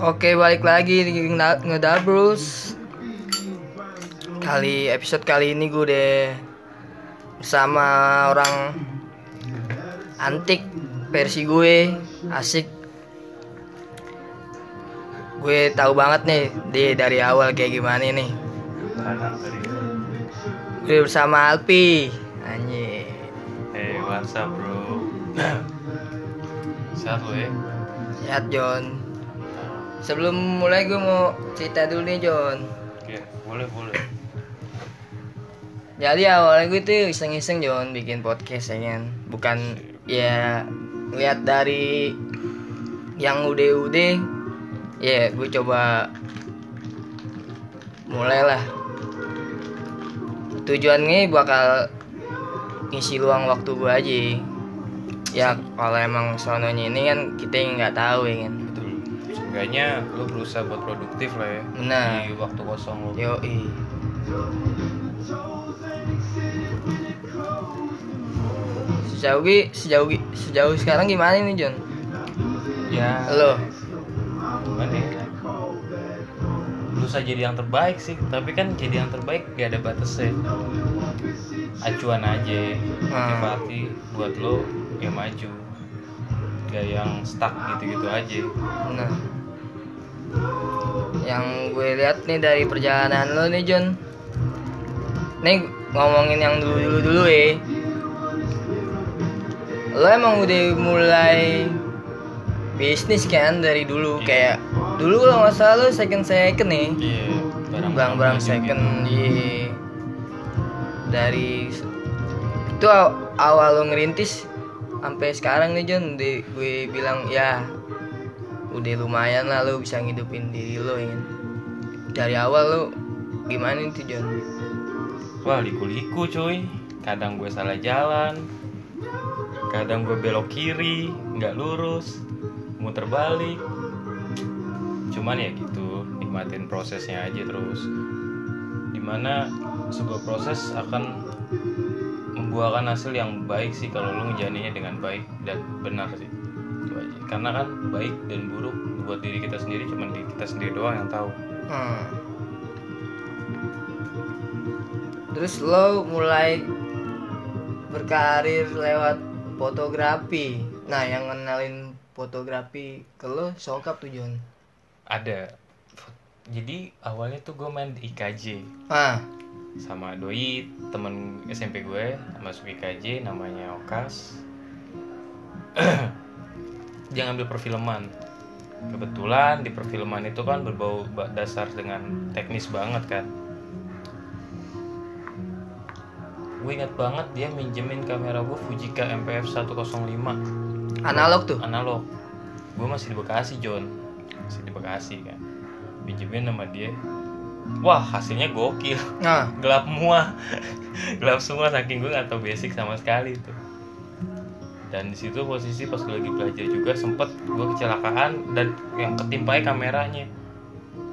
Oke balik lagi di Nge- Ngedabrus Kali episode kali ini gue udah Bersama orang Antik versi gue Asik. Gue tahu banget nih di dari awal kayak gimana nih Gue bersama Alpi Anjir Hey, what's up bro? Sehat lo ya? Sehat John Sebelum mulai gue mau cerita dulu nih John Oke, boleh boleh. Jadi awalnya gue tuh iseng-iseng John bikin podcast ya kan Bukan ya lihat dari yang udah-udah Ya gue coba mulailah Tujuannya bakal ngisi luang waktu gue aja Ya kalau emang sononya ini kan kita yang nggak tahu ya kan Betul. Seenggaknya lo berusaha buat produktif lah ya. Benar. Di waktu kosong lo. Yoi Sejauh sejauh sejauh sekarang gimana nih John? Ya. Lo? Gimana ya? Berusaha jadi yang terbaik sih, tapi kan jadi yang terbaik gak ada batasnya. Acuan aja. Hmm. Yang berarti buat lo ya maju. Gak yang stuck gitu-gitu aja. Nah Yang gue lihat nih dari perjalanan lo nih John Nih ngomongin yang dulu-dulu dulu ya Lo emang udah mulai bisnis kan dari dulu Iya. Kayak dulu kalau nggak salah lo second second nih Iya. barang-barang maju second gitu. iya. dari itu aw- awal lo ngerintis sampai sekarang nih John di, gue bilang ya udah lumayan lah lo bisa ngidupin diri lo ya dari awal lo gimana itu John Wah liku-liku cuy Kadang gue salah jalan Kadang gue belok kiri nggak lurus Muter balik Cuman ya gitu Nikmatin prosesnya aja terus. Di mana sebuah proses akan Membuahkan hasil yang baik sih Kalau lu ngejalaninnya dengan baik dan benar sih. Itu aja. Karena kan baik dan buruk Buat diri kita sendiri Cuman diri kita sendiri doang yang tahu. Hmm. terus lo mulai berkarir lewat fotografi. Nah yang kenalin fotografi ke lo sokap tuh John Ada. Jadi awalnya tuh gue main di IKJ ah. Sama doi temen SMP gue masuk IKJ namanya Okas. Dia ngambil perfilman. Kebetulan di perfilman itu kan berbau ba- dasar dengan teknis banget kan. Gue ingat banget dia minjemin kamera gue Fujika MPF 105 analog tuh? Analog. Gue masih di Bekasi John masih di Bekasi kan. Pinjemin sama dia. Wah hasilnya gokil. Nah. Gelap semua. Gelap semua saking gue gak tau basic sama sekali itu. Dan di situ posisi pas gue lagi belajar juga sempet gue kecelakaan dan yang ketimpai kameranya.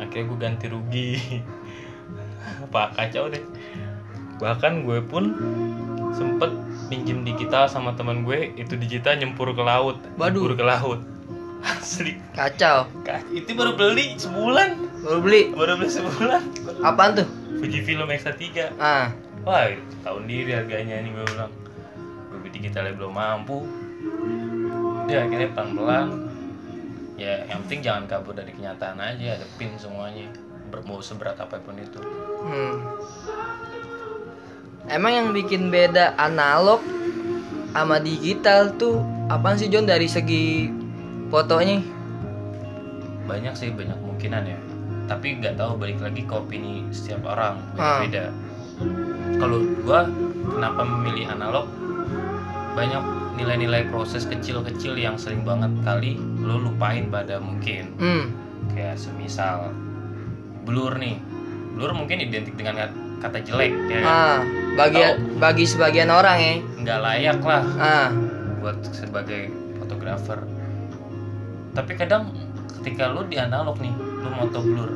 Akhirnya gue ganti rugi. Pak kacau deh. Bahkan gue pun sempet pinjem digital sama teman gue itu digital nyempur ke laut Waduh. nyempur ke laut asli kacau itu baru beli sebulan baru beli baru beli sebulan apaan tuh Fujifilm X3 ah Wah, tahun diri harganya nih gue bilang. Gue digitalnya belum mampu. Ya akhirnya pelan-pelan. Ya yang penting jangan kabur dari kenyataan aja, hadepin semuanya. Ber- Mau seberat apa pun itu. hmm. emang yang bikin beda analog sama digital tuh apaan sih John dari segi fotonya Banyak sih banyak kemungkinan ya. Tapi nggak tahu balik lagi ke opini setiap orang beda-beda. Kalau gua kenapa memilih analog? Banyak nilai-nilai proses kecil-kecil yang sering banget kali lo lupain pada mungkin. hmm kayak semisal blur nih blur mungkin identik dengan kata jelek ya kan? ah bagi bagi sebagian orang ya nggak layak lah ah buat sebagai fotografer tapi kadang ketika lu di analog nih lu moto blur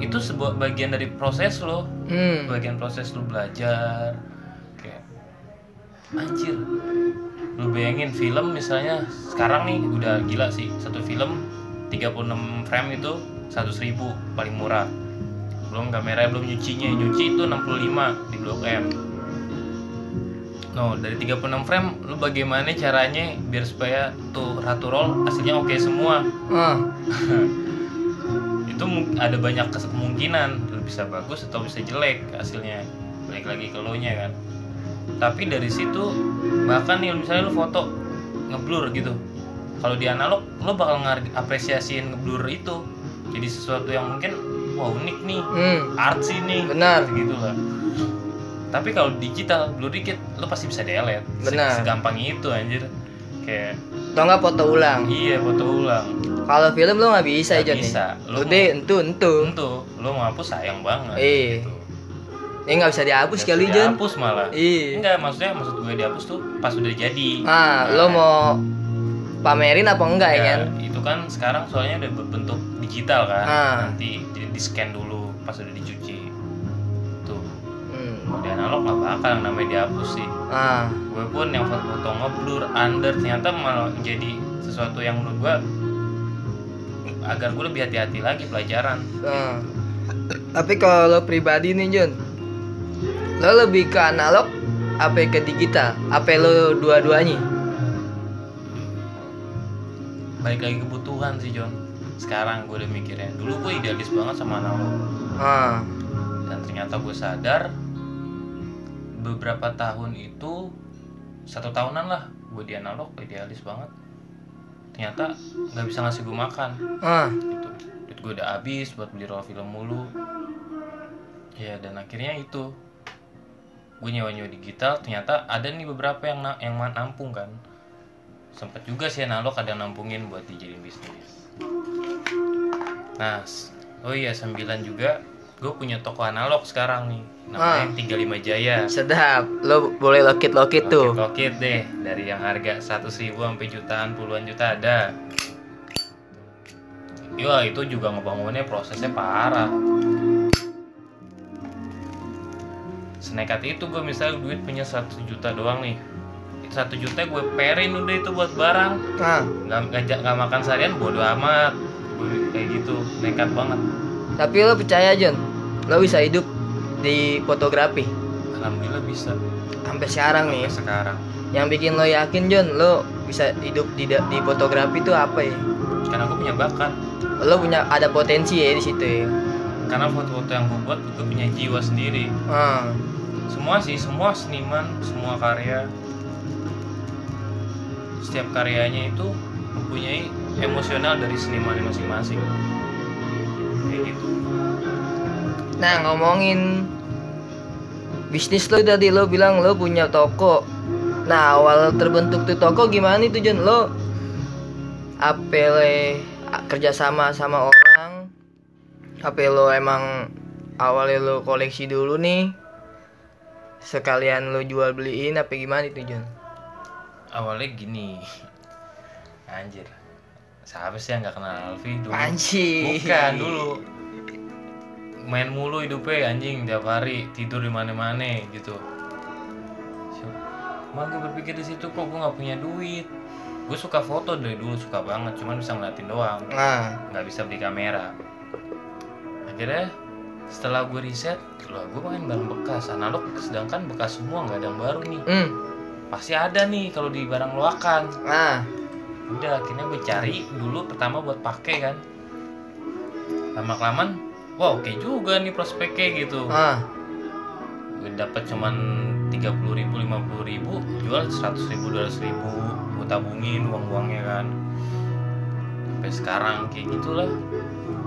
itu sebuah bagian dari proses lo. Hmm. Bagian proses lu belajar kayak anjir lu bayangin film misalnya sekarang nih udah gila sih satu film 36 frame itu 100 ribu paling murah. Belum kamera belum nyucinya nyuci itu 65 di blok M No, dari 36 frame lu bagaimana caranya biar supaya tuh ratu roll hasilnya oke semua? Ah. Itu ada banyak kemungkinan. Lu bisa bagus atau bisa jelek hasilnya. Balik lagi ke lo nya kan. Tapi dari situ bahkan nih misalnya lu foto ngeblur gitu. Kalau di analog lo bakal apresiasiin ngeblur itu. Jadi sesuatu yang mungkin wah unik nih. Hmm. Artsy nih. Benar. gitu lah tapi kalau digital blur dikit lo pasti bisa delete. Benar. segampang itu anjir. Kayak atau nggak foto ulang. Iya foto ulang. Kalau film lo nggak bisa Nggak aja nih. bisa. Lo udah entu entu. Tentu lo mau hapus sayang banget Iya. gitu. ini nggak bisa dihapus kali Jon. dihapus malah. Iya. Enggak maksudnya maksud gue dihapus tuh pas udah jadi. Ah lo mau pamerin apa enggak ya kan? itu kan sekarang soalnya udah berbentuk digital kan. Ah. nanti di, di scan dulu pas udah dicuci di analog nggak bakal namanya dihapus sih. Ah. Gue pun yang foto-foto ngeblur under ternyata malah jadi sesuatu yang menurut gue agar gue lebih hati-hati lagi pelajaran. Ah. tapi kalau lo pribadi nih Jun lo lebih ke analog apa ke digital? Apa lo dua-duanya? Balik lagi kebutuhan sih John sekarang gue udah mikirnya dulu gue idealis banget sama analog. Ah. Dan ternyata gue sadar beberapa tahun itu satu tahunan lah gue di analog idealis banget. Ternyata nggak bisa ngasih gue makan. Ah. Gitu. Duit gue udah habis buat beli roll film mulu. Ya dan akhirnya itu gue nyewa nyewa digital ternyata ada nih beberapa yang na- yang nampung kan. Sempet juga sih analog ada nampungin buat dijadiin bisnis. Nah oh iya sembilan juga gue punya toko analog sekarang nih namanya Ah. 35 Jaya sedap lo boleh lokit-lokit tuh Lokit deh dari yang harga 100 ribu sampai jutaan puluhan juta ada. Iya itu juga ngebangunnya prosesnya parah. Senekat itu gue misalnya duit punya 100 juta doang nih. 1 juta gue perin udah itu buat barang. ah Nggak, nggak, nggak makan seharian bodo amat. Gue kayak gitu nekat banget. tapi lo percaya Jun lo bisa hidup di fotografi? Alhamdulillah bisa. Sampai sekarang nih. Sampai sekarang. yang bikin lo yakin Jun lo bisa hidup di di fotografi itu apa ya? Karena gue punya bakat. lo punya ada potensi ya di situ ya? Karena foto-foto yang gue buat gue punya jiwa sendiri. ah. Semua sih semua seniman semua karya. Setiap karyanya itu mempunyai emosional dari seniman masing-masing. Kayak gitu nah ngomongin bisnis lo tadi lo bilang lo punya toko. Nah awal terbentuk tuh toko gimana itu Jun? Lo apa le kerjasama sama orang. Apa lo emang awalnya lo koleksi dulu nih. Sekalian lo jual beliin apa gimana itu Jun? Awalnya gini. Anjir. Siapa sih yang nggak kenal Alfi dulu? Anjing. bukan dulu main mulu hidupnya anjing tiap hari tidur di mana-mana gitu. Mal gue berpikir di situ kok gue nggak punya duit? Gue suka foto dari dulu suka banget cuman bisa ngeliatin doang. Nah nggak bisa beli kamera. Akhirnya setelah gue riset lah gue main barang bekas. Analog sedangkan bekas semua nggak ada yang baru nih. Hmm. Pasti ada nih kalau di barang loakan ah. Udah akhirnya gue cari dulu pertama buat pakai kan. Lama kelamaan wah oke juga nih prospeknya gitu. Ah. Dapat cuman tiga puluh ribu lima puluh ribu jual seratus ribu dua ribu gue tabungin uang uangnya kan. Sampai sekarang kayak gitulah.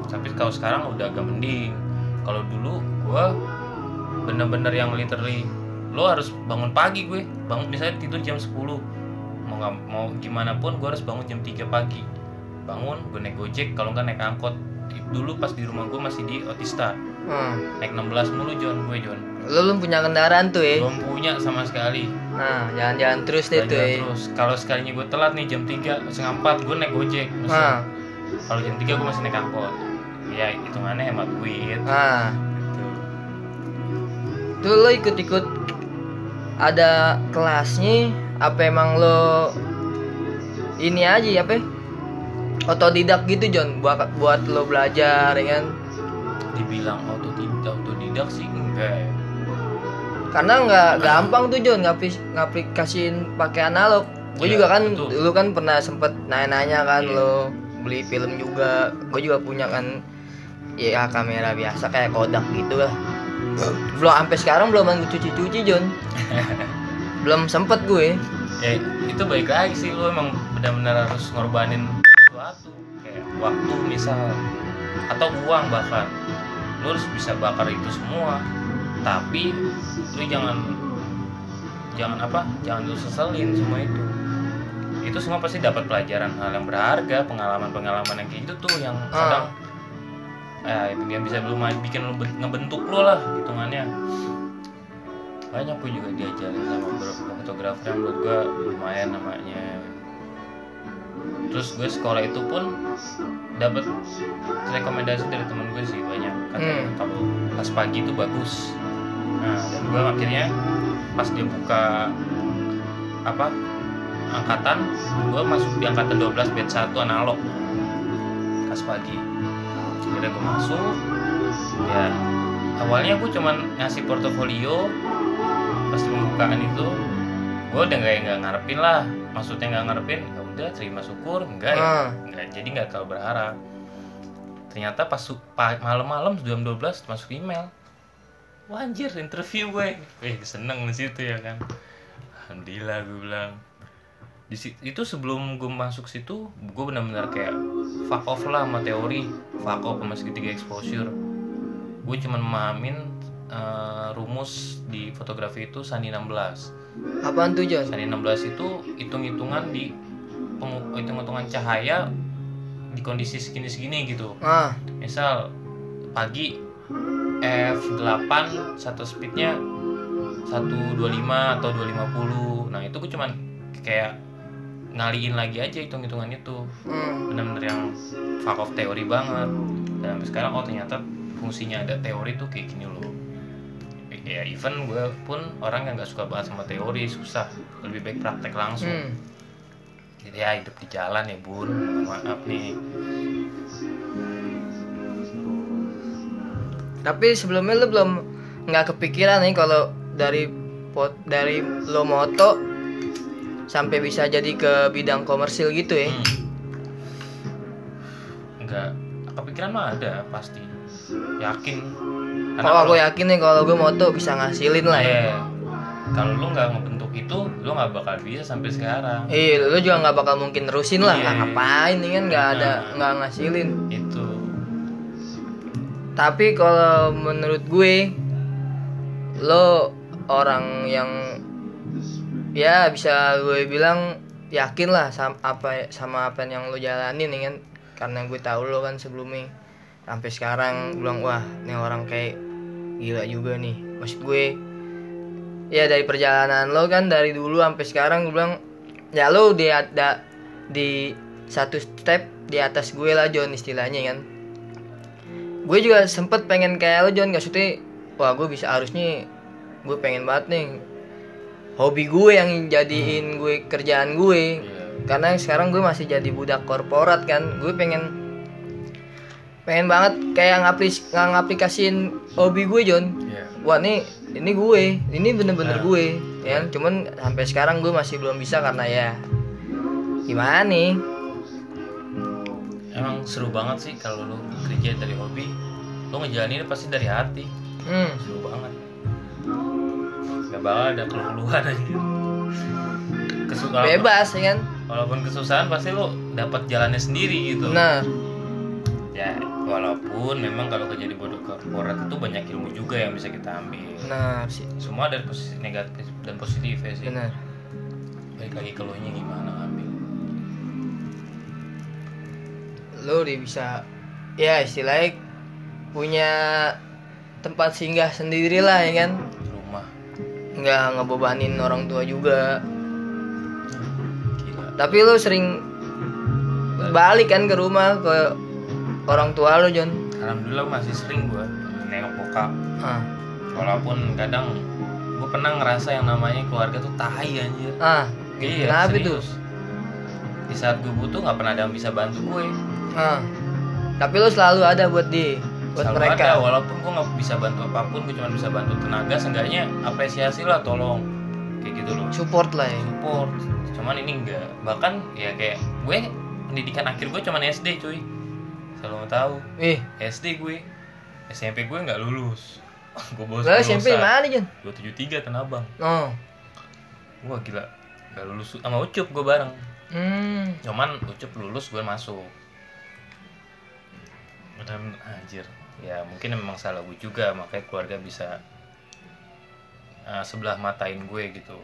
Tapi kalau sekarang udah agak mending. Kalau dulu gue bener-bener yang literally lo harus bangun pagi gue. Bangun misalnya tidur jam 10 mau nggak mau gimana pun gue harus bangun jam 3 pagi. Bangun gue naik gojek kalau nggak naik angkot dulu pas di rumah gue masih di Otista. Hmm. naik 16 mulu John. Gue John. Lo belum punya kendaraan tuh ya belum punya sama sekali. Nah jalan-jalan terus deh tuh Jalan ya terus. Kalau sekalinya gue telat nih jam 3 setengah 4 gue naik gojek. Nah kalau jam 3 gue masih naik angkot. Ya hitungannya hemat duit. Nah gitu. itu lo ikut-ikut ada kelasnya apa emang lo ini aja apa otodidak gitu John buat buat lo belajar ya kan? Dibilang autodidak autodidak sih enggak. Ya karena nggak gampang tuh John ngapis ngaplikasiin pakai analog. Gue Iya, juga kan betul. dulu kan pernah sempet nanya-nanya kan Iya. lo beli film juga. Gue juga punya kan ya kamera biasa kayak Kodak gitu lah. Belum sampai sekarang belum gue cuci-cuci John belum sempet gue. Ya itu baik lagi sih lu emang benar-benar harus ngorbanin waktu misal atau uang bahkan. Lu harus bisa bakar itu semua. Tapi lu jangan jangan apa jangan lu seselin semua itu. Itu semua pasti dapat pelajaran hal yang berharga pengalaman-pengalaman yang kayak gitu tuh yang kadang eh, yang bisa lu ma- bikin lu ben- ngebentuk lu lah hitungannya. Banyak gue juga diajarin sama beberapa fotografer yang menurut gue lumayan namanya terus gue sekolah itu pun dapat rekomendasi dari temen gue sih banyak. Katanya Hmm. kalau kelas pagi itu bagus. Nah dan gue akhirnya pas dia buka apa angkatan gue masuk di angkatan 12 batch 1 analog. Kelas pagi. Akhirnya gue masuk. Ya awalnya gue cuman ngasih portofolio pas di pembukaan itu. Gue udah nggak nggak ngarepin lah. Maksudnya nggak ngarepin udah terima syukur. Enggak ya? Ah. enggak jadi nggak terlalu berharap. Ternyata pas malam-malam jam 12 masuk email. Wah anjir interview gue. Eh seneng di situ ya kan? Alhamdulillah gue bilang. Di si- itu sebelum gue masuk situ gue benar-benar kayak fuck off lah sama teori. Fuck off sama segitiga exposure. Gue cuman memahamin eh, rumus di fotografi itu sandi 16 apaan tuh John sandi 16 itu hitung-hitungan di hitung-hitungan cahaya di kondisi segini-segini gitu. Ah. Misal pagi F8 satu speednya 125 atau 250 nah itu gue cuman kayak ngaliin lagi aja hitung-hitungan itu. Hmm. bener-bener yang fuck off teori banget. Dan sampai sekarang oh ternyata fungsinya ada teori tuh kayak gini loh. Ya even gue pun orang yang nggak suka banget sama teori susah. Lebih baik praktek langsung. Hmm. Jadi ya hidup di jalan ya bun maaf nih Tapi sebelumnya lu belum nggak kepikiran nih kalau dari pot dari lo moto sampai bisa jadi ke bidang komersil gitu ya. Hmm. Enggak, kepikiran mah ada pasti. Yakin. Oh aku yakin nih kalau gue moto bisa ngasilin lah ya. Iya. Kalau lu nggak itu, lu nggak bakal bisa sampai sekarang. Iya, lu juga nggak bakal mungkin nerusin lah. Iya. Lah, ngapain nih kan nggak ada Nah. nggak ngasilin. Itu. Tapi kalau menurut gue lo orang yang ya bisa gue bilang yakin lah sama apa sama apa yang lo jalanin nih kan karena gue tahu lo kan sebelumnya sampai sekarang gue bilang wah ini orang kayak gila juga nih maksud gue ya dari perjalanan lo kan dari dulu sampai sekarang gue bilang ya lo di ada di satu step di atas gue lah John istilahnya kan gue juga sempet pengen kayak lo John gak suti wah gue bisa harusnya gue pengen banget nih hobi gue yang jadiin gue kerjaan gue Iya. karena sekarang gue masih jadi budak korporat kan gue pengen pengen banget kayak ngaplis ngaplikasiin hobi gue John. Wah nih ini gue ini bener-bener Nah. gue ya cuman sampai sekarang gue masih belum bisa karena ya gimana nih Emang seru banget sih kalau lu kerja dari hobi. Lu ngejalanin pasti dari hati. hmm. Seru banget. Gak bakal ada keluhan aja. Kesukaan. bebas ya kan Walaupun kesusahan pasti lu dapat jalannya sendiri gitu. nah ya walaupun memang kalau kerja di bodoh korporat itu banyak ilmu juga yang bisa kita ambil. Nah sih. Semua dari posisi negatif dan positif ya sih. Benar. Balik lagi ke nya gimana ngambil? Lo udah bisa ya istilahnya punya tempat singgah sendiri lah ya kan? Rumah. Nggak ngebebanin orang tua juga. Gila. Tapi lo sering balik kan ke rumah ke orang tua lo John alhamdulillah masih sering gue nengok bokap. Ah. Walaupun kadang gue pernah ngerasa yang namanya keluarga tuh tai anjir. Ah iya kenapa itu? di saat gue butuh nggak pernah ada yang bisa bantu gue ah. Tapi lo selalu ada buat di buat Selalu mereka? ada, walaupun gue nggak bisa bantu apa pun gue cuma bisa bantu tenaga seenggaknya apresiasi lah tolong. Kayak gitu loh. Support lah ya. Support. Cuman ini enggak bahkan ya kayak gue pendidikan akhir gue cuman SD cuy selalu mau tahu ih SD gue. SMP gue nggak lulus. Gue bos lo SMP mana Jon dua tujuh tiga Tanabang oh. Wah gila. Nggak lulus sama Ucup gue bareng. Hmm. Cuman Ucup lulus gue masuk. Dan anjir. Ya mungkin memang salah gue juga. Makanya keluarga bisa uh, sebelah matain gue gitu.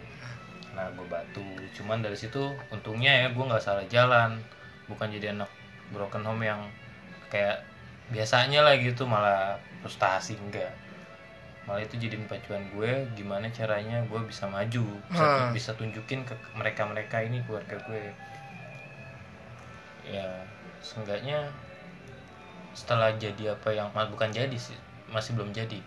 Nah gue batu. Cuman dari situ untungnya ya gue nggak salah jalan. Bukan jadi anak broken home yang kayak biasanya lah gitu malah frustasi enggak. Malah itu jadi pacuan gue gimana caranya gue bisa maju bisa, Hmm. bisa tunjukin ke mereka mereka ini keluarga gue. Ya seenggaknya setelah jadi apa yang bukan jadi sih masih belum jadi.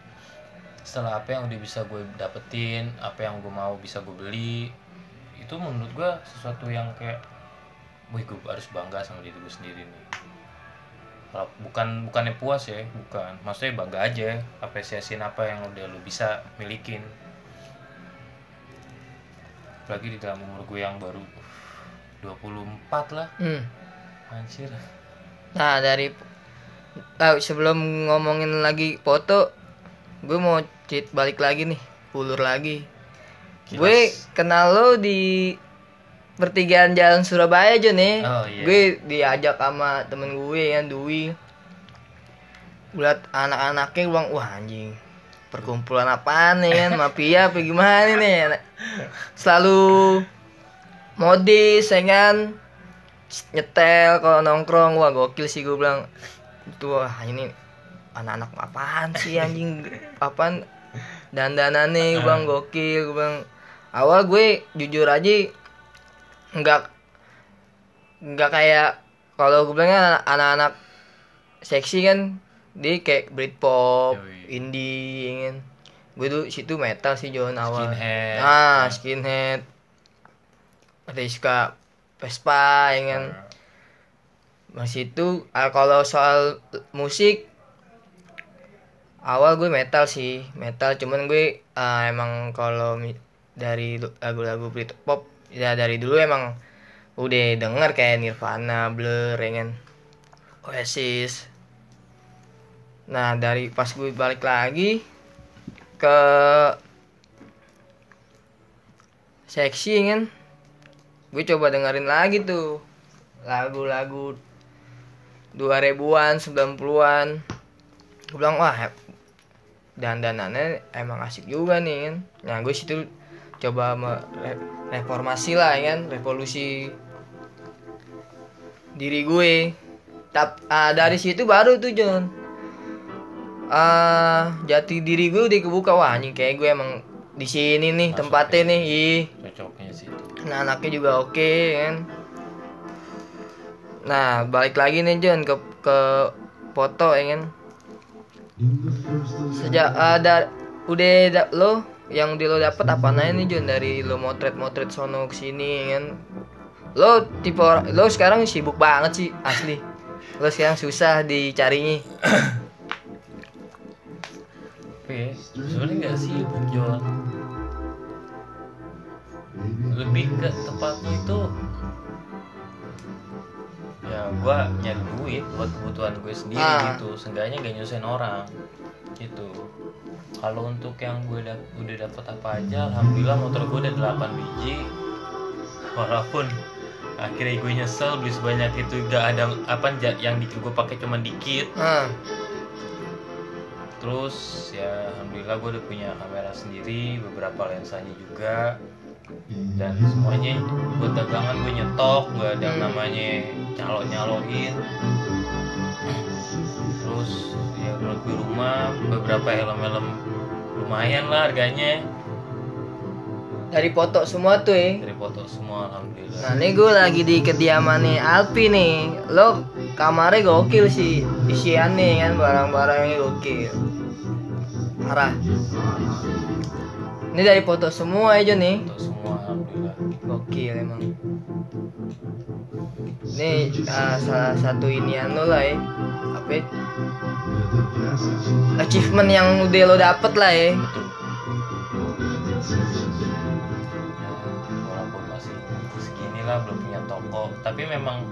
Setelah apa yang udah bisa gue dapetin apa yang gue mau bisa gue beli itu menurut gue sesuatu yang kayak wih gue harus bangga sama diri gue sendiri nih bukan bukannya puas ya bukan. Maksudnya bangga aja apresiasiin apa yang udah lu bisa milikin. Apalagi di dalam umur gue yang baru 24 lah. Hmm. Anjir. Nah dari ah, sebelum ngomongin lagi foto, gue mau cheat balik lagi nih, ulur lagi. Kilas. Gue kenal lo di pertigaan jalan Surabaya aja nih. Oh, iya. Gue diajak sama temen gue yang Dwi. Liat anak-anaknya gue bilang, wah anjing perkumpulan apaan nih kan? Mafia apa gimana nih selalu modis ya kan? Nyetel kalau nongkrong. Wah gokil sih gue bilang. Itu wah ini anak-anak apaan sih anjing? Apaan? Dandanannya gue bilang gokil gue bilang. Awal gue jujur aja nggak nggak kayak kalau gue bilangnya anak-anak seksi kan dia kayak Britpop, Yoi. indie, ya kan. Gue tuh situ metal sih John awal. Skinhead. Ah, skinhead. Rizka Vespa, ya kan. Masih itu ah, kalau soal musik awal gue metal sih, metal cuman gue ah, emang kalau dari lagu-lagu Britpop ya dari dulu emang udah denger kayak Nirvana, Blur, ya kan. Oasis. Nah, dari pas gue balik lagi ke seksi kan gue coba dengerin lagi tuh lagu-lagu 2000-an 90-an gue bilang wah dan danannya emang asik juga nih kan nah gue situ coba reformasi lah ya kan? Revolusi diri gue. Tap, ah, dari situ baru tuh John. Ah jati diri gue udah kebuka. Wah anjing kayak gue emang di sini nih Masuk tempatnya ya. nih ih. cocoknya sih itu. Nah anaknya juga oke kan? Nah balik lagi nih John ke ke foto ya kan? Sejak ada udah da- lo yang di lo dapet apa? Aja nih John dari lo motret motret sono ke sini kan? Lo tipe lo sekarang sibuk banget sih asli. Lo sekarang susah dicarinya. Ya, sebenarnya nggak sibuk John lebih ke tepatnya itu ya gua nyari duit buat kebutuhan gue sendiri Ah. gitu. Seenggaknya gak nyusahin orang gitu. Kalau untuk yang gue dap- udah dapat apa aja alhamdulillah motor gue udah 8 biji. Walaupun akhirnya gue nyesel beli sebanyak itu gak ada apa yang di gue pakai cuma dikit. Ah. Terus ya alhamdulillah gue udah punya kamera sendiri, beberapa lensanya juga. Dan semuanya buat dagangan gue nyetok, nggak ada yang namanya nyalo nyaloin. Terus gue rumah beberapa helm-helm lumayan lah harganya. dari foto semua tuh ya dari foto semua alhamdulillah. Nah ini gue lagi di kediamannya Alpi nih. Lo kamarnya gokil sih. Isiannya kan barang-barangnya gokil. Parah. Ini dari foto semua aja nih. Foto semua Gokil emang. Ini ah, salah satu inian lo lah ya. Apa ya? Achievement yang udah lo dapet lah ya. Betul walaupun masih segini lah belum punya toko. Tapi memang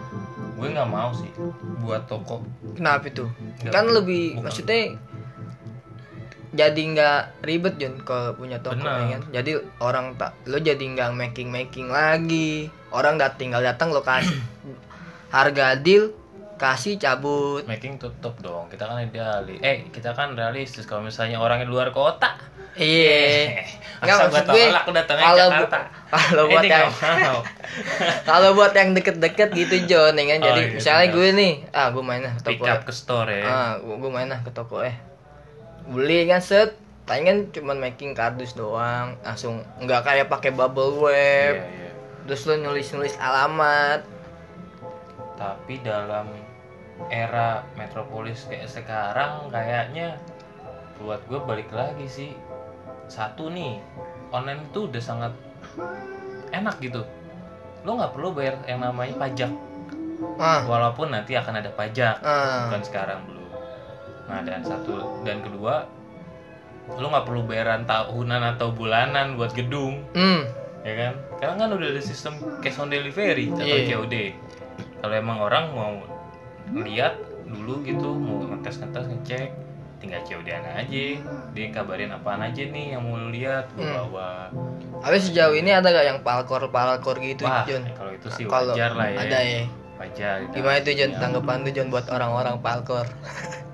gue nggak mau sih buat toko. Kenapa itu? Nggak, Kan lebih bukan. maksudnya jadi nggak ribet Jon kalau punya toko ya kan. Jadi orang tak lo jadi nggak making making lagi. Orang dat tinggal datang lo kasih harga deal kasih cabut. making tutup dong kita kan idealis eh kita kan realistis kalau misalnya orang di luar kota Iya. Nggak, maksud gue, kalau bu- kalau buat Ini yang kalau buat yang deket-deket gitu Jon ya kan. Oh, Jadi iya, misalnya benar. gue nih, ah gue main lah ke pick toko. ke store ya ah gua main ke toko eh beli kan set. Paling kan cuman making kardus doang. Langsung nggak kayak pakai bubble wrap. Iya, iya. terus lo nulis nulis alamat. Tapi dalam era metropolis kayak sekarang kayaknya buat gue balik lagi sih. Satu nih online itu udah sangat enak gitu. Lo nggak perlu bayar yang namanya pajak. Ah. Walaupun nanti akan ada pajak. Ah. Bukan sekarang belum nah dan satu dan kedua lo nggak perlu bayaran tahunan atau bulanan buat gedung. Hmm. Ya kan? Sekarang kan udah ada sistem cash on delivery atau Iya. COD kalau emang orang mau lihat dulu gitu mau ngetes ngetes ngecek tinggal COD aja. Dia kabarin apaan aja nih yang mau lu lihat gua Hmm. bawa. Tapi sejauh ini ada gak yang palkor palkor gitu wah Jon kalau itu sih wajar lah ya. ada ya. Wajar gimana itu Jon Ya. tanggapan tuh Jon buat orang-orang palkor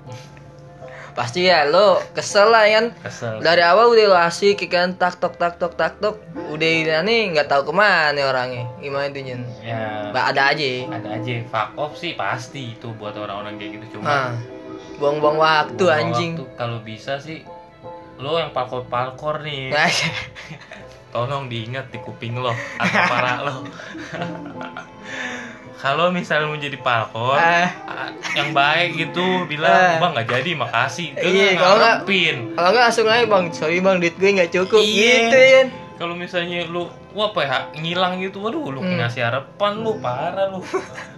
pasti ya lo kesel lah ya kan? Kesel. Dari awal udah lo asik ikan tak tok tak tok tak tok. Udah ini nggak tahu ke mana orangnya. Gimana itu Jen? Ya. Nggak ada aja. Ada aja. Fuck off sih pasti itu buat orang-orang kayak gitu. Cuma ah. Buang-buang waktu buang anjing. kalau bisa sih lo yang palkor palkor nih. Nah, tolong diingat di kuping lo atau kepala lo kalau misalnya mau jadi palkor Ah. ah, yang baik gitu bilang Ah. bang nggak jadi makasih Itu Iya, nggak kalau nggak- ngarepin. kalau nggak langsung aja bang sorry bang duit gue nggak cukup Iya. gitu ya kalau misalnya lu wah apa ya ngilang gitu waduh lu Hmm. ngasih harapan lu parah lu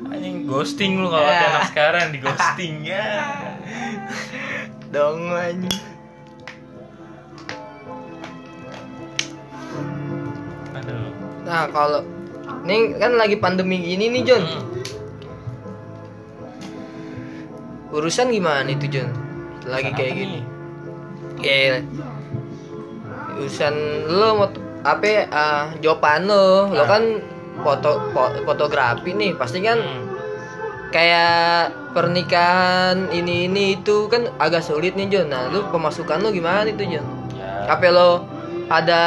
anjing ghosting lu kalau ada anak sekarang di ghosting ya dong anjing aduh nah kalau ini kan lagi pandemi gini nih John Hmm. urusan gimana itu John lagi Urusan kayak gini. nih? kayak urusan lo mau apa ah, jawaban lo. Lo Ah. kan foto fo- fotografi nih. Pasti kan Hmm. kayak pernikahan ini ini itu kan agak sulit nih John nah lu pemasukan lo gimana itu John ya. Apa lo ada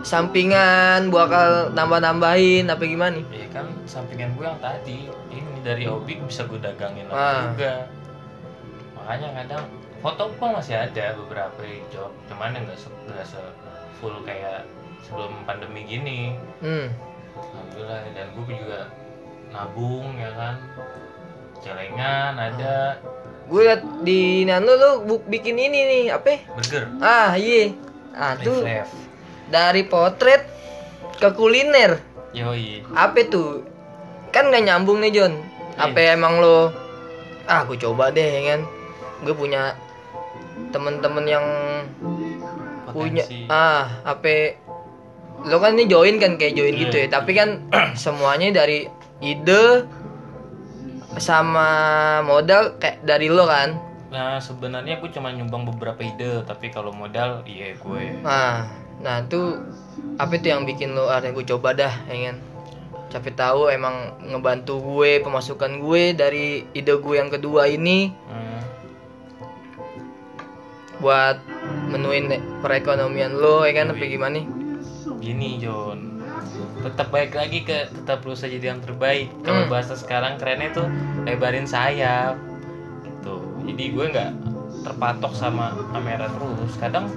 sampingan bakal nambah-nambahin apa gimana nih? Ya kan sampingan gue yang tadi. Ini dari hobi bisa gue dagangin Ah. juga. Makanya kadang foto pun masih ada beberapa job cuman yang nggak se, nggak se full kayak sebelum pandemi gini. Hmm. Alhamdulillah dan gue juga nabung ya kan. Celengan ada. Gue liat di nano lo bu- bikin ini nih apa? Burger. Ah iya ah tuh live dari potret ke kuliner. Yoi. Apa tuh? Kan nggak nyambung nih John apa emang lo ah gue coba deh ya kan. Gue punya temen-temen yang punya potensi. ah apa lo kan ini join kan kayak join Iya. gitu ya. Tapi kan semuanya dari ide sama modal kayak dari lo kan nah sebenarnya gue cuma nyumbang beberapa ide tapi kalau modal iya gue. Nah nah tuh apa itu yang bikin lo ah gue coba dah ya kan? Tapi tahu emang ngebantu gue pemasukan gue dari ide gue yang kedua ini. Hmm. buat menuin perekonomian lo ya kan? Apa gimana nih? Gini John tetap baik lagi ke tetap berusaha jadi yang terbaik. Kalau Hmm. bahasa sekarang kerennya tuh lebarin sayap jadi gue nggak terpatok sama kamera terus. Kadang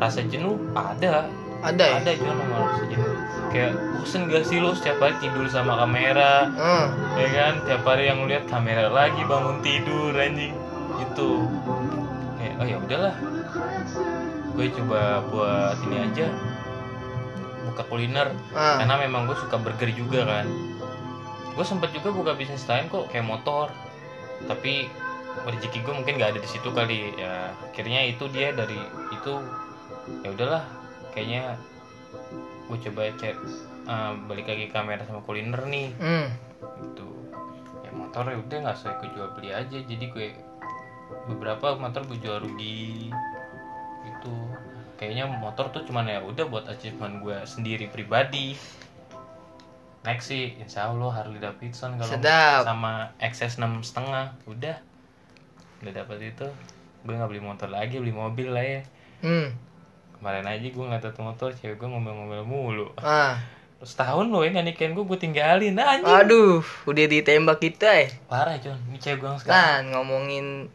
rasa jenuh ada. Ada ya? Ada Jon nomor sejenis kayak bosen gak sih lo setiap hari tidur sama kamera? Hmm. ya kan? Tiap hari yang lihat kamera lagi bangun tidur anjing. Itu kayak oh ya udahlah. Gue coba buat ini aja. Buka kuliner. Ah. karena memang gue suka burger juga kan. Gue sempet juga buka bisnis lain kok kayak motor. Tapi rezeki gue mungkin gak ada di situ kali. Ya akhirnya itu dia dari itu ya udahlah kayaknya gue coba cek eh, balik lagi kamera sama kuliner nih. Hmm. gitu. Ya motor ya udah nggak usah gue jual beli aja. Jadi gue beberapa motor gue jual rugi. Gitu. Kayaknya motor tuh cuman ya udah buat achievement gue sendiri pribadi. Next sih insya Allah Harley Davidson kalau sama XS 6 setengah udah udah dapat itu gue nggak beli motor lagi beli mobil lah ya Hmm. kemarin aja gue ngeliat satu motor cewek gue ngomel-ngomel mulu Ah. terus tahun loh ini nikahin gue gue tinggalin anjing Aduh, udah ditembak kita ya. Parah John, ini cewek gue sekarang Nah, ngomongin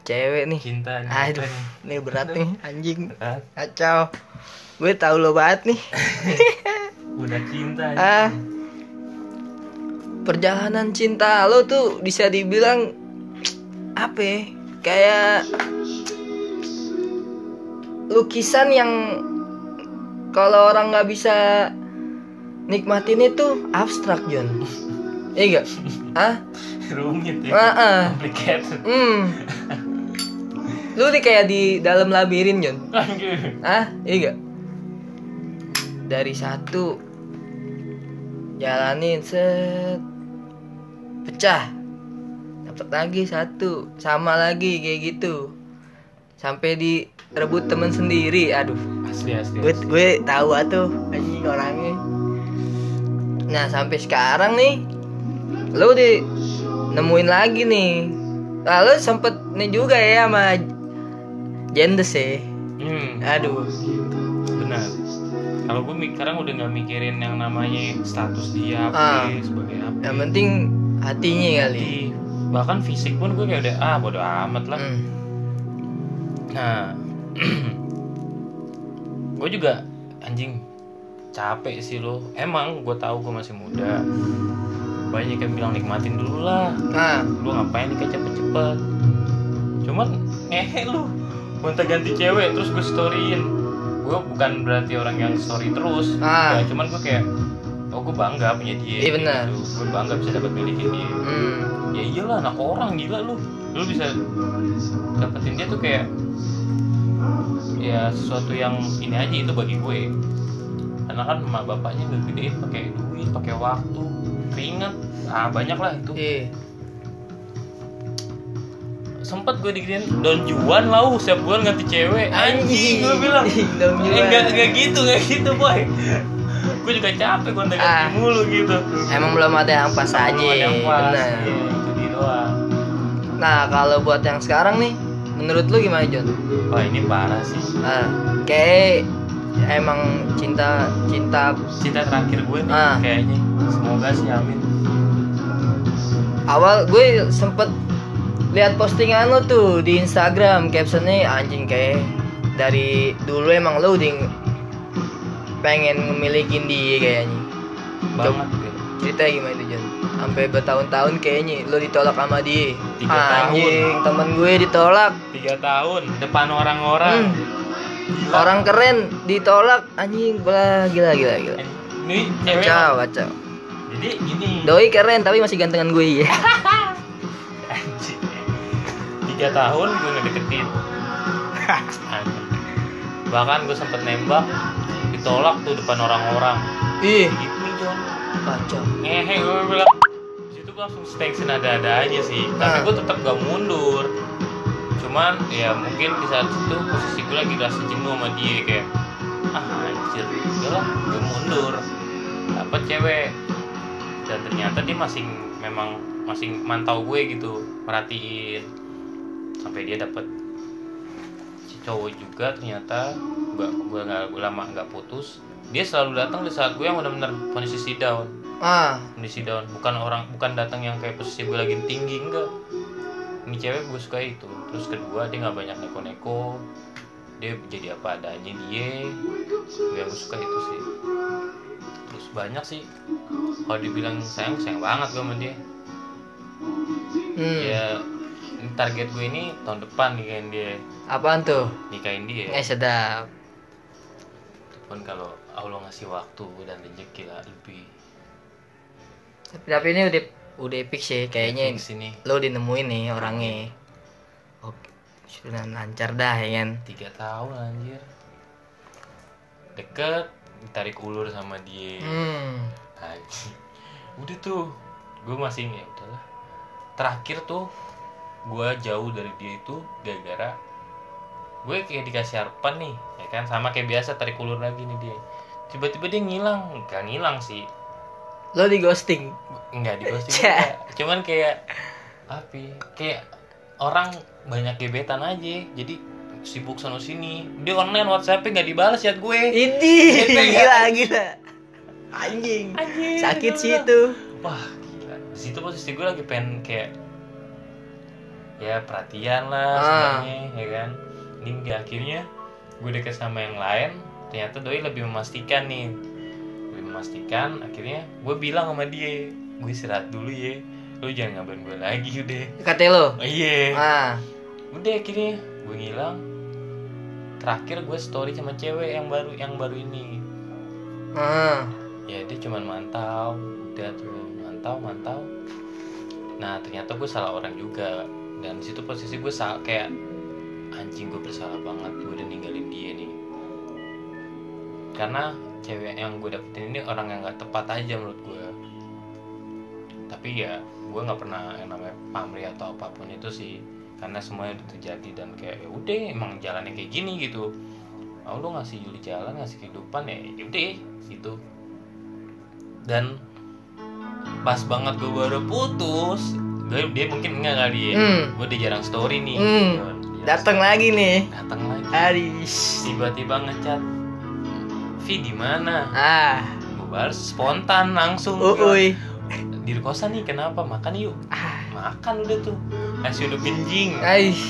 cewek nih. cinta nih, Aduh, nih? ini berat nih anjing. Ah, Kacau. Gue tahu lo banget nih. udah cinta ah. Perjalanan cinta lo tuh bisa dibilang apa ya? Kayak lukisan yang kalau orang nggak bisa nikmatin itu abstrak John. Iya gak? Ah? rumit ya Ah, ah. complicated Hmm. Lu nih kayak di dalam labirin, Jon. Anjir. Ah, iya gak? Dari satu jalanin set pecah. Dapat lagi satu, sama lagi kayak gitu. Sampai direbut temen sendiri. Aduh, asli asli gue asli. gue tahu tuh anjing orangnya. Nah, sampai sekarang nih lu di nemuin lagi nih. Lalu sempet nih juga ya sama Jendes ya. hmm, Aduh. benar kalau gue sekarang udah nggak mikirin yang namanya status dia Ah. apa sebagai apa Yang penting hatinya kali. Di- bahkan fisik pun gue kayak udah ah bodo amat lah Hmm. Nah, gue juga anjing capek sih lo. Emang gue tahu gue masih muda. Banyak yang bilang nikmatin dulu lah. Nah, Lu ngapain nikah cepet-cepet? Cuman ngehe lu. Gonta ganti cewek terus gue storyin. Gue bukan berarti orang yang story terus. Ah. Nggak, cuman gue kayak oh gue bangga punya dia. Iya, benar. Gitu. Gue bangga bisa dapat milikin dia hmm. Ya iyalah anak orang gila lu. Lu bisa dapetin dia tuh kayak ya sesuatu yang ini aja itu bagi gue. Karena kan emak bapaknya gak gedein pakai duit pakai waktu keringet ah banyak lah itu. Iya. sempet gue dikirim Don Juan lah uh, setiap bulan ganti cewek. Anjing gue bilang. Don eh, enggak enggak gitu enggak gitu boy. Gue juga capek gue Ah. mulu gitu. Emang belum ada yang pas aja. Yang pas, Benar. iya, Nah, kalau buat yang sekarang nih, menurut lu gimana, Jon? wah ini parah sih. Ah, kayak emang cinta cinta cinta terakhir gue nih Ah. kayaknya. Semoga sih amin. Awal gue sempet lihat postingan lo tuh di Instagram captionnya anjing kayak dari dulu emang lo udah pengen ngemilikin dia kayaknya. Banget gue cerita gimana itu Jon sampai bertahun-tahun kayaknya lo ditolak sama dia. Tiga tahun. anjing temen gue ditolak. Tiga tahun depan orang-orang. Hmm. Orang keren ditolak. Anjing gila gila gila gila. Ini cewek kacau kacau. Jadi gini. Doi keren tapi masih gantengan gue ya tiga tahun gue ngedeketin. Bahkan gue sempet nembak ditolak tuh depan orang-orang. Ih gitu nih John kacau. Ngehe gue bilang di situ gue langsung stay ada-ada aja sih. Tapi Ah. gue tetap gak mundur. Cuman ya mungkin di saat itu posisi gue lagi rasa jenuh sama dia kayak ah anjir udahlah gue mundur. Dapat cewek. Dan ternyata dia masih memang masih mantau gue gitu merhatiin. Sampai dia dapat si cowok juga ternyata gak gue nggak lama nggak putus dia selalu datang di saat gue yang benar-benar posisi down. Ah. Kondisi down. Bukan orang bukan datang yang kayak posisi gue lagi tinggi enggak. Ini cewek gue suka itu. Terus kedua dia nggak banyak neko-neko. Dia jadi apa adanya dia. Gue yang suka itu sih. Terus banyak sih. Kalau dibilang sayang sayang banget gue sama dia. Hmm. ya target gue ini tahun depan nikahin dia. Apaan tuh? Nikahin dia. Eh sedap. Pun kalau Allah ngasih waktu dan rezeki lah lebih. Tapi, tapi ini udah udah epic sih kayaknya Fix ini lo udah nemuin nih orangnya. Oke sudah lancar dah ya kan? Tiga tahun anjir. Deket ditarik ulur sama dia. Hmm. Udah tuh gue masih ya udahlah. Terakhir tuh gue jauh dari dia itu gara-gara gue kayak dikasih harapan nih ya kan? Sama kayak biasa tarik ulur lagi nih dia tiba-tiba dia ngilang. Gak ngilang sih. Lo di ghosting? Nggak di ghosting cuman kayak apa ya, kayak orang banyak gebetan aja. Jadi sibuk sana sini dia online whatsappnya nggak dibalas ya gue. Ini. Gitu ya? gila gila. Anjing. Anjing, sakit sih itu. Wah gila. Di situ posisi gue lagi pengen kayak ya perhatian lah Ah. sebenarnya ya kan? Ini akhirnya gue deket sama yang lain ternyata doi lebih memastikan nih. Lebih memastikan akhirnya gue bilang sama dia gue istirahat dulu ya lu jangan ngabarin gue lagi udah. Kata lo? Oh, iya. Ah. Udah akhirnya gue ngilang. Terakhir gue story sama cewek yang baru yang baru ini. Ah. Ya dia cuman mantau udah tuh mantau mantau. Nah ternyata gue salah orang juga. Dan situ posisi gue kayak anjing gue bersalah banget gue udah ninggalin karena cewek yang gue dapetin ini orang yang gak tepat aja menurut gue tapi ya gue nggak pernah yang namanya pamrih atau apa pun itu sih. Karena semuanya udah terjadi dan kayak ya udah emang jalannya kayak gini gitu. Oh lu ngasih Yuli jalan ngasih kehidupan ya ya udah gitu. Dan pas banget gue baru putus gue dia mungkin enggak kali ya. Hmm. gue udah jarang story nih Hmm. datang lagi nih. Datang lagi. Aris tiba-tiba ngechat Vi di mana? Ah. Gue balas spontan langsung uui di kosan nih kenapa? Makan yuk. Ah. Makan udah tuh. Nasi udah pinjing Aish.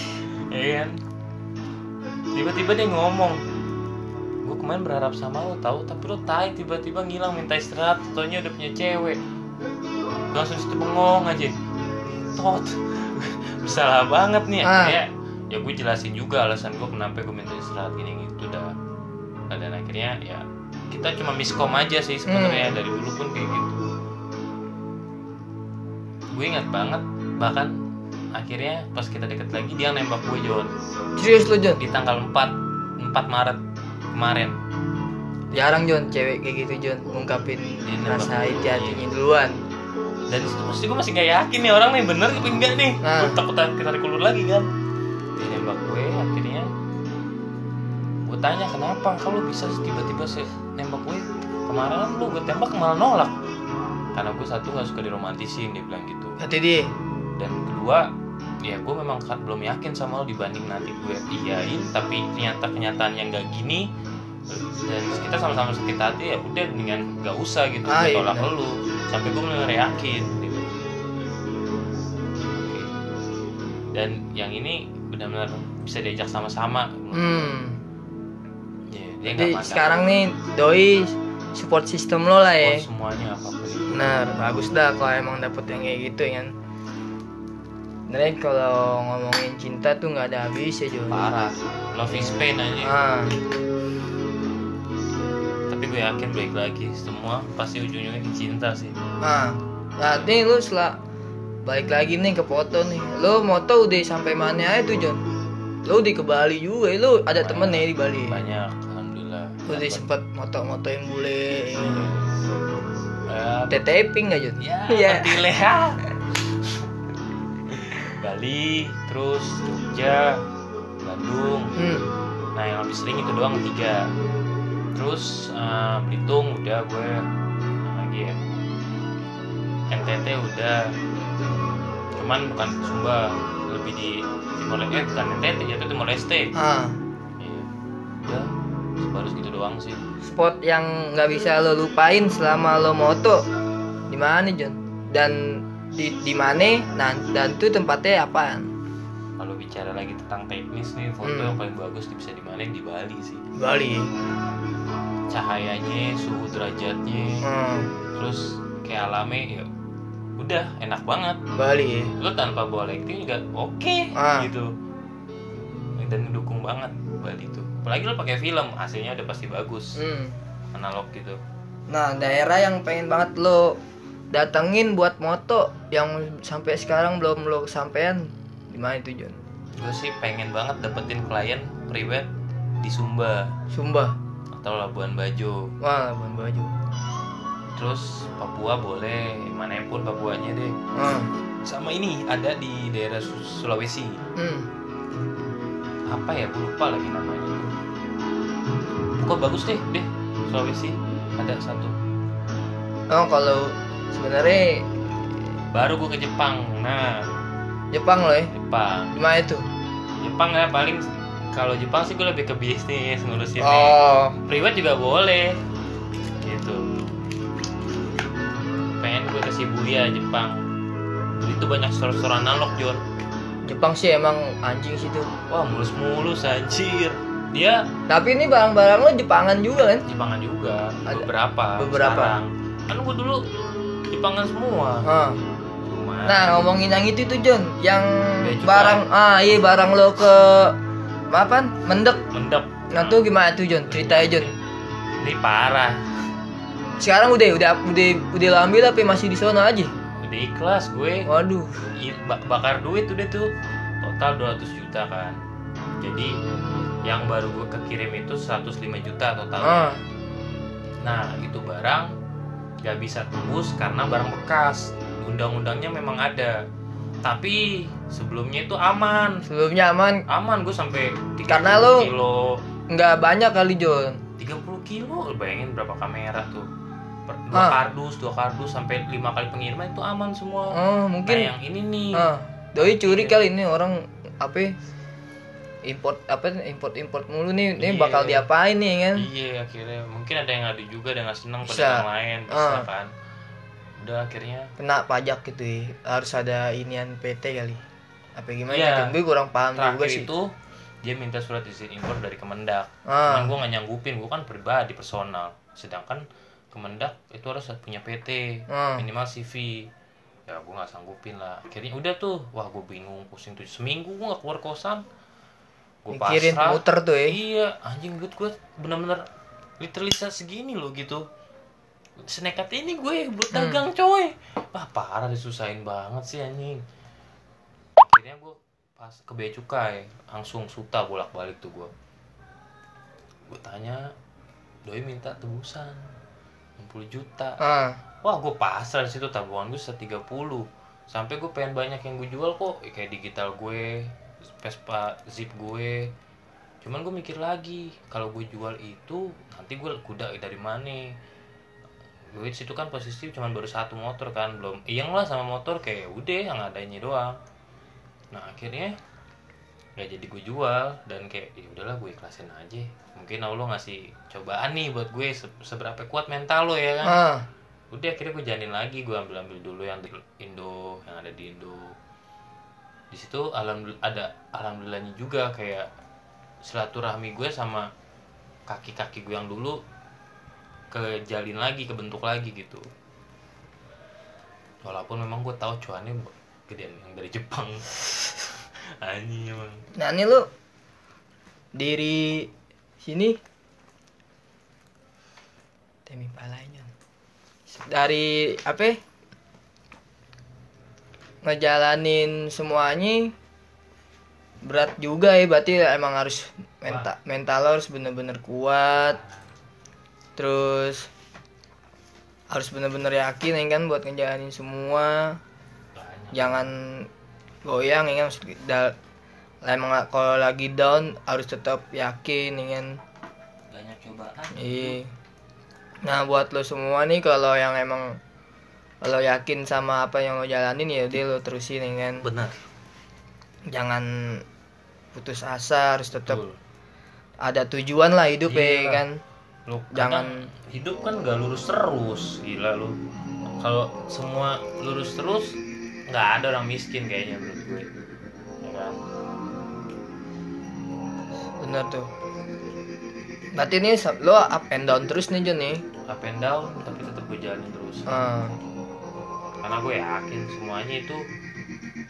ya kan? Tiba-tiba dia ngomong gue kemarin berharap sama lo tahu tapi lo tai tiba-tiba ngilang minta istirahat taunya udah punya cewek. Gua langsung situ bengong aja. Tot. Bersalah banget nih Ah. akhirnya. Ya gue jelasin juga alasan gue kenapa gue minta istirahat gini gitu dah dan akhirnya ya kita cuma miskom aja sih sebenarnya. Dari dulu pun kayak gitu. Gue ingat banget bahkan akhirnya pas kita deket lagi dia nembak gue Jon serius lo Jon di tanggal 4 4 Maret kemarin. Jarang Jon cewek kayak gitu Jon ngungkapin hati hatinya duluan. Dan di situ pasti gue masih gak yakin nih orang nih bener apa enggak nih? Nah. gue takut kita dikulur lagi kan? Dia nembak gue tanya kenapa kalau bisa tiba-tiba sih nembak gue kemarin lu gue tembak malah nolak. Karena gue satu nggak suka diromantisin dia bilang gitu. Hati dia. Dan kedua ya gue memang kan belum yakin sama lo dibanding nanti gue iyain tapi ternyata kenyataannya nggak gini dan kita sama-sama sakit hati ya udah mendingan nggak usah gitu Ah, iya tolak lu. Sampai gue benar yakin gitu. Dan yang ini benar-benar bisa diajak sama-sama. Hmm Nggak jadi sekarang nih doi support system lo lah ya. Support semuanya apa pun itu. Benar bagus dah kalau emang dapet yang kayak gitu kan. Sebenernya kalau ngomongin cinta tuh nggak ada habis ya Jon parah. Love is pain aja ah. Tapi gue yakin baik lagi semua pasti ujung-ujungnya di cinta sih. Ah. Nah nih lu setelah balik lagi nih ke foto nih. Lo moto udah sampai mana aja tuh Jon. Lo udah ke Bali juga lo ada Banyak. temen ya di Bali. Banyak udah sempet moto-motoin bule. Ya. ya teteping nggak Jon ya Iya. ya Bali terus Jogja Bandung. Hmm. nah yang lebih sering itu doang tiga. Terus eh, Belitung udah gue lagi ya? NTT udah. Cuman bukan Sumba lebih di Timor Leste eh, bukan NTT jatuh Timor Leste. Ah. Iya. udah baru segitu doang sih. Spot yang nggak bisa lo lupain selama lo moto. Di mana Jon dan di di mana? Nah dan tuh tempatnya apaan? Kalau bicara lagi tentang teknis nih foto Hmm. yang paling bagus bisa di mana di Bali sih. Bali? Cahayanya suhu derajatnya. Hmm, terus kayak alame ya udah enak banget. Bali? Lo tanpa bawa lighting juga oke Ah. gitu. Dan mendukung banget Bali itu apalagi lo pakai film hasilnya udah pasti bagus hmm. analog gitu Nah, daerah yang pengen banget lo datengin buat moto yang sampai sekarang belum lo kesampaian di mana itu John? gue sih pengen banget dapetin klien private di Sumba Sumba. atau Labuan Bajo Wah, Labuan Bajo. terus Papua boleh mana pun Papuanya deh Ah, sama ini ada di daerah Su- Sulawesi hmm. apa ya gue lupa lagi namanya kok bagus deh deh. Sulawesi ada satu. Oh, kalau sebenarnya baru gue ke Jepang. Nah. Jepang lo ya. Jepang. Di mana itu? Jepang ya paling kalau Jepang sih gue lebih ke bisnis ngurusin Oh, private juga boleh. Gitu. Pengen gue ke Shibuya Jepang. Itu banyak store-store analog John Jepang sih emang anjing situ. wah mulus-mulus anjir dia Tapi ini barang-barang lo Jepangan juga kan? Jepangan juga Ada. beberapa Beberapa. sekarang. kan gue dulu Jepangan semua Ah. cuma Nah, ngomongin yang itu tuh John, yang cukai. barang ah iya barang lo ke apa? Mendek. mendep Nah, tuh gimana tuh John? Ceritanya John. ini parah Sekarang udah udah udah udah ambil tapi masih di sana aja. udah ikhlas gue Waduh. Bakar duit udah tuh total 200 juta kan jadi yang baru gue kekirim itu 105 juta total. Ah, nah itu barang gak bisa tembus karena barang bekas. Undang-undangnya memang ada. Tapi sebelumnya itu aman. Sebelumnya aman. Aman gue sampai 30 Karena lu- kilo. nggak banyak kali John. 30 kilo? Lu bayangin berapa kamera tuh. Per- dua Ah. kardus dua kardus sampai lima kali pengiriman itu aman semua. Nah mungkin. Yang ini nih. Ah, doi curi kali ini orang apa ya, import apa import import mulu nih ini Iya. bakal diapain nih kan Iya akhirnya mungkin ada yang ngadu juga ada yang nggak seneng pada yang lain bisa Ah. kan. Udah akhirnya kena pajak gitu ya harus ada inian PT kali apa gimana. John? gue kurang paham juga sih itu dia minta surat izin impor dari Kemendak. Ah. Cuman gue nggak nyanggupin, gue kan pribadi personal. Sedangkan Kemendak itu harus punya PT Ah. minimal CV. Ya gue nggak sanggupin lah. Akhirnya udah tuh, wah gue bingung pusing tuh seminggu gue nggak keluar kosan. Gue mikirin pasrah. muter tuh ya Iya, anjing duit gue bener-bener literally segini loh gitu. Senekat ini gue buat Hmm. dagang coy. Wah parah disusahin banget sih anjing. Akhirnya gue pas ke bea cukai langsung suta bolak-balik tuh gue. Gue tanya, doi minta tebusan 60 juta. ah Wah gue pasrah di situ tabungan gue 130 Sampai gue pengen banyak yang gue jual kok Kayak digital gue Vespa Zip gue. Cuman gue mikir lagi Kalau gue jual itu Nanti gue kuda dari mana? Gue situ kan posisi cuma baru satu motor kan Belum Iyang lah sama motor kayak udah yang adanya doang. Nah akhirnya Gak jadi gue jual Dan kayak ya udahlah gue ikhlasin aja. Mungkin Allah ngasih cobaan nih buat gue se- Seberapa kuat mental lo ya kan? Ah. Udah akhirnya gue jalanin lagi gue ambil ambil dulu yang di Indo yang ada di Indo di situ alhamdulillah ada alhamdulillahnya juga kayak silaturahmi gue sama kaki-kaki gue yang dulu kejalin lagi kebentuk lagi gitu. Walaupun memang gue tahu cuannya gedean yang dari Jepang. Anjing emang. Nah ini lu diri sini. Temi palanya. Dari apa? Ngejalanin semuanya berat juga ya berarti emang harus mental mental harus bener-bener kuat. Terus harus bener-bener yakin ya kan buat ngejalanin semua. Jangan goyang ya kan emang la- kalau lagi down harus tetap yakin ya kan. Banyak cobaan. Iya. Nah buat lo semua nih kalau yang emang lo yakin sama apa yang lo jalanin ya udah lo terusin ya kan? Benar. Jangan putus asa harus tetap betul. ada tujuan lah hidup ya Iya. kan? Lu Jangan- hidup kan gak lurus terus gila lu kalau semua lurus terus nggak ada orang miskin kayaknya menurut gue. Ya kan? Bener tuh. Berarti ini lo up and down terus nih Jon nih. Up and down tapi tetap gue jalanin terus. Ah, karena gue yakin semuanya itu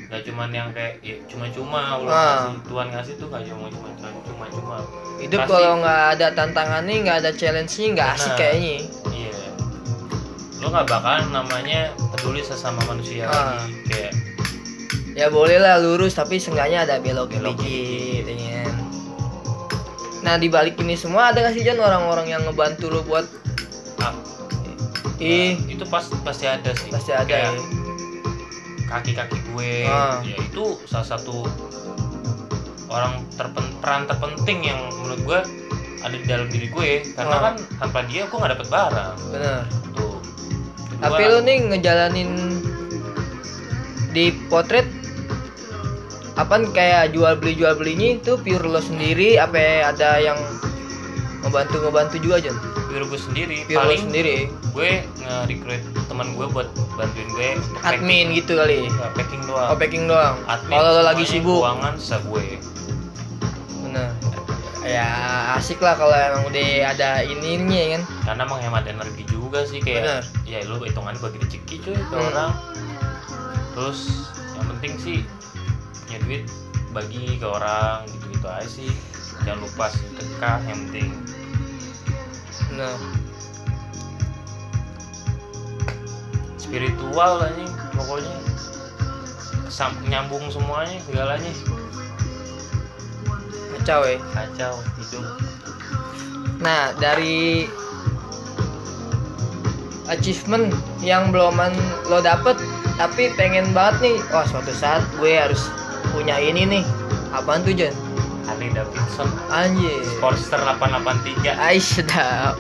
gak cuman yang kayak ya, cuma-cuma Allah Ah. kasih Tuhan ngasih tuh gak cuma cuma cuma-cuma hidup Pasti- kalau nggak ada tantangannya nggak ada challenge-nya nggak asik kayaknya iya lo nggak bakalan namanya peduli sesama manusia Ah. lagi kayak ya boleh lah lurus tapi seenggaknya ada belok Belok dikit ya kan. nah di balik ini semua ada nggak sih Jon orang-orang yang ngebantu lo buat ah, ih nah, itu pas pasti ada sih. Pasti ada. Kayak ya kaki-kaki gue. Ah. ya itu salah satu orang terpen, peran terpenting yang menurut gue ada di dalam diri gue. Karena Ah. kan tanpa dia gue nggak dapet barang. Bener tuh. Kedua, tapi lo nih ngejalanin di potret apa kayak jual beli jual belinya itu pure lo sendiri? Apa ada yang ngebantu ngebantu juga Jon. Pure gue sendiri. Lo paling sendiri. gue nge-recruit teman gue buat bantuin gue admin packing. gitu kali. Nggak, packing doang. Oh packing doang. Admin kalau lo lagi sibuk. keuangan sisa gue. Bener. Ya asik lah kalau emang udah ada ininya ya kan? Karena menghemat energi juga sih kayak Bener. ya lu hitungannya bagi rezeki cuy ke Hmm. orang. Terus yang penting sih punya duit bagi ke orang gitu gitu aja sih. Jangan lupa sedekah yang penting bener spiritual lah nih pokoknya. Sam- nyambung semuanya segalanya. Kacau ya kacau hidup. Nah, dari achievement yang beloman lo dapet tapi pengen banget nih, wah suatu saat gue harus punya ini nih. Apaan tuh, Jon? Harley Davidson Anjir. Sportster 883 Ay, sedap.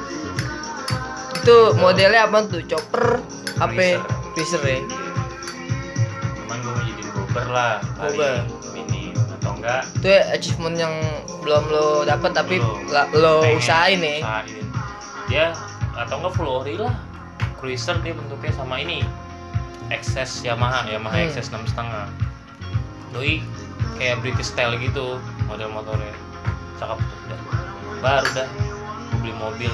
Itu modelnya apa tuh? Chopper apa? Cruiser. Cruiser ya? cuman gue mau jadiin Bobber lah kali Bobber. ini atau enggak Itu ya achievement yang belum lo dapet tapi Belum. lo pengen usahain nih. usahain. dia atau enggak full ori lah cruiser dia bentuknya sama ini XS Yamaha Yamaha Hmm. XS 6,5 doi kayak British style gitu model motornya cakep tuh udah baru dah. Gue beli mobil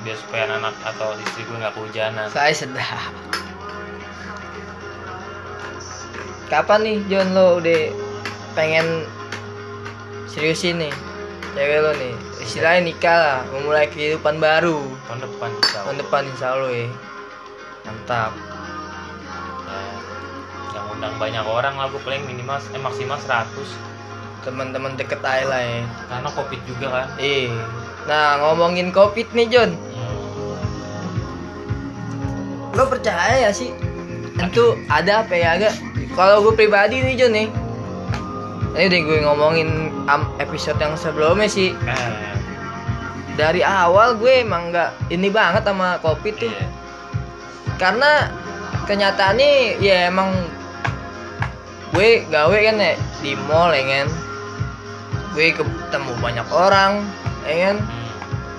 biar supaya anak atau istri gue nggak kehujanan. Saya sedap. Kapan nih John lo udah pengen seriusin nih cewek lo nih? Istilahnya nikah lah memulai kehidupan baru. Tahun depan insya tahun Allah depan insya Allah ya. Mantap. Ya, yang undang banyak orang lah gue paling minimal eh maksimal 100 teman-teman deket aja lah ya. Karena covid juga kan. Eh nah ngomongin covid nih John lo percaya ya sih? Itu ada apa ya agak kalau gue pribadi nih John nih. Ini udah gue ngomongin episode yang sebelumnya sih. Eh, dari awal gue emang nggak ini banget sama covid tuh. Iya. karena kenyataannya ya emang gue gawe kan ya di mall ya kan gue ketemu banyak orang ya kan?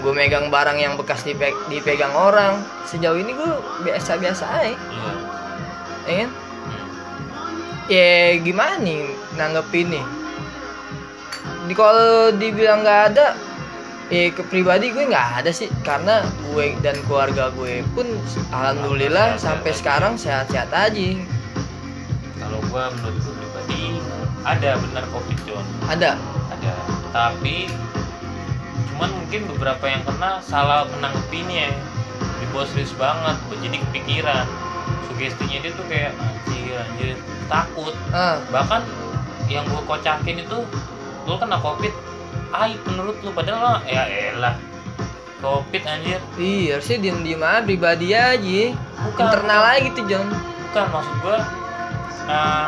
Gue megang barang yang bekas dipe- dipegang orang. Sejauh ini gue biasa-biasa aja. Iya. ya kan? Hmm. ya gimana nih nanggepin nih? Di kalau dibilang nggak ada eh ke pribadi gue nggak ada sih. Karena gue dan keluarga gue pun alhamdulillah Sehat-sehat sampai sekarang sehat-sehat aja. Kalau gua menurut gua pribadi ada benar covid John, ada. Tapi cuman mungkin beberapa yang kena salah menanggapinya, dibawa serius banget, jadi kepikiran. Sugestinya dia tuh kayak anjir anjir takut. ah Bahkan yang gua kocakin itu lu kena covid, aib menurut lu padahal mah, ya elah covid anjir iya harusnya diem diem aja pribadi aja Bukan. internal aja gitu John bukan maksud gua eh,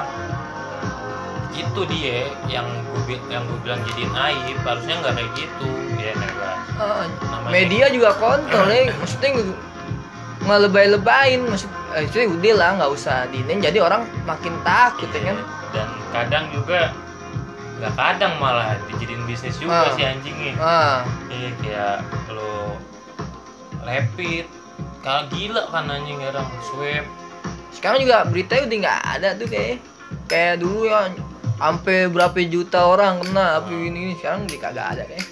itu dia yang gue yang gue bilang jadiin aib. Harusnya nggak kayak gitu. Ya Ah, Namanya- media juga kontrol ya maksudnya nge- ngelebay-lebayin maksud eh, itu udah lah nggak usah diinin jadi orang makin takut ya kan? Dan kadang juga nggak kadang malah dijadiin bisnis juga si anjingnya ah. Iya kayak lo rapid. Kalau gila kan anjing sekarang swab sekarang juga berita udah nggak ada tuh kayak kayak dulu ya sampai berapa juta orang kena api ini, ini. sekarang dia kagak ada kayak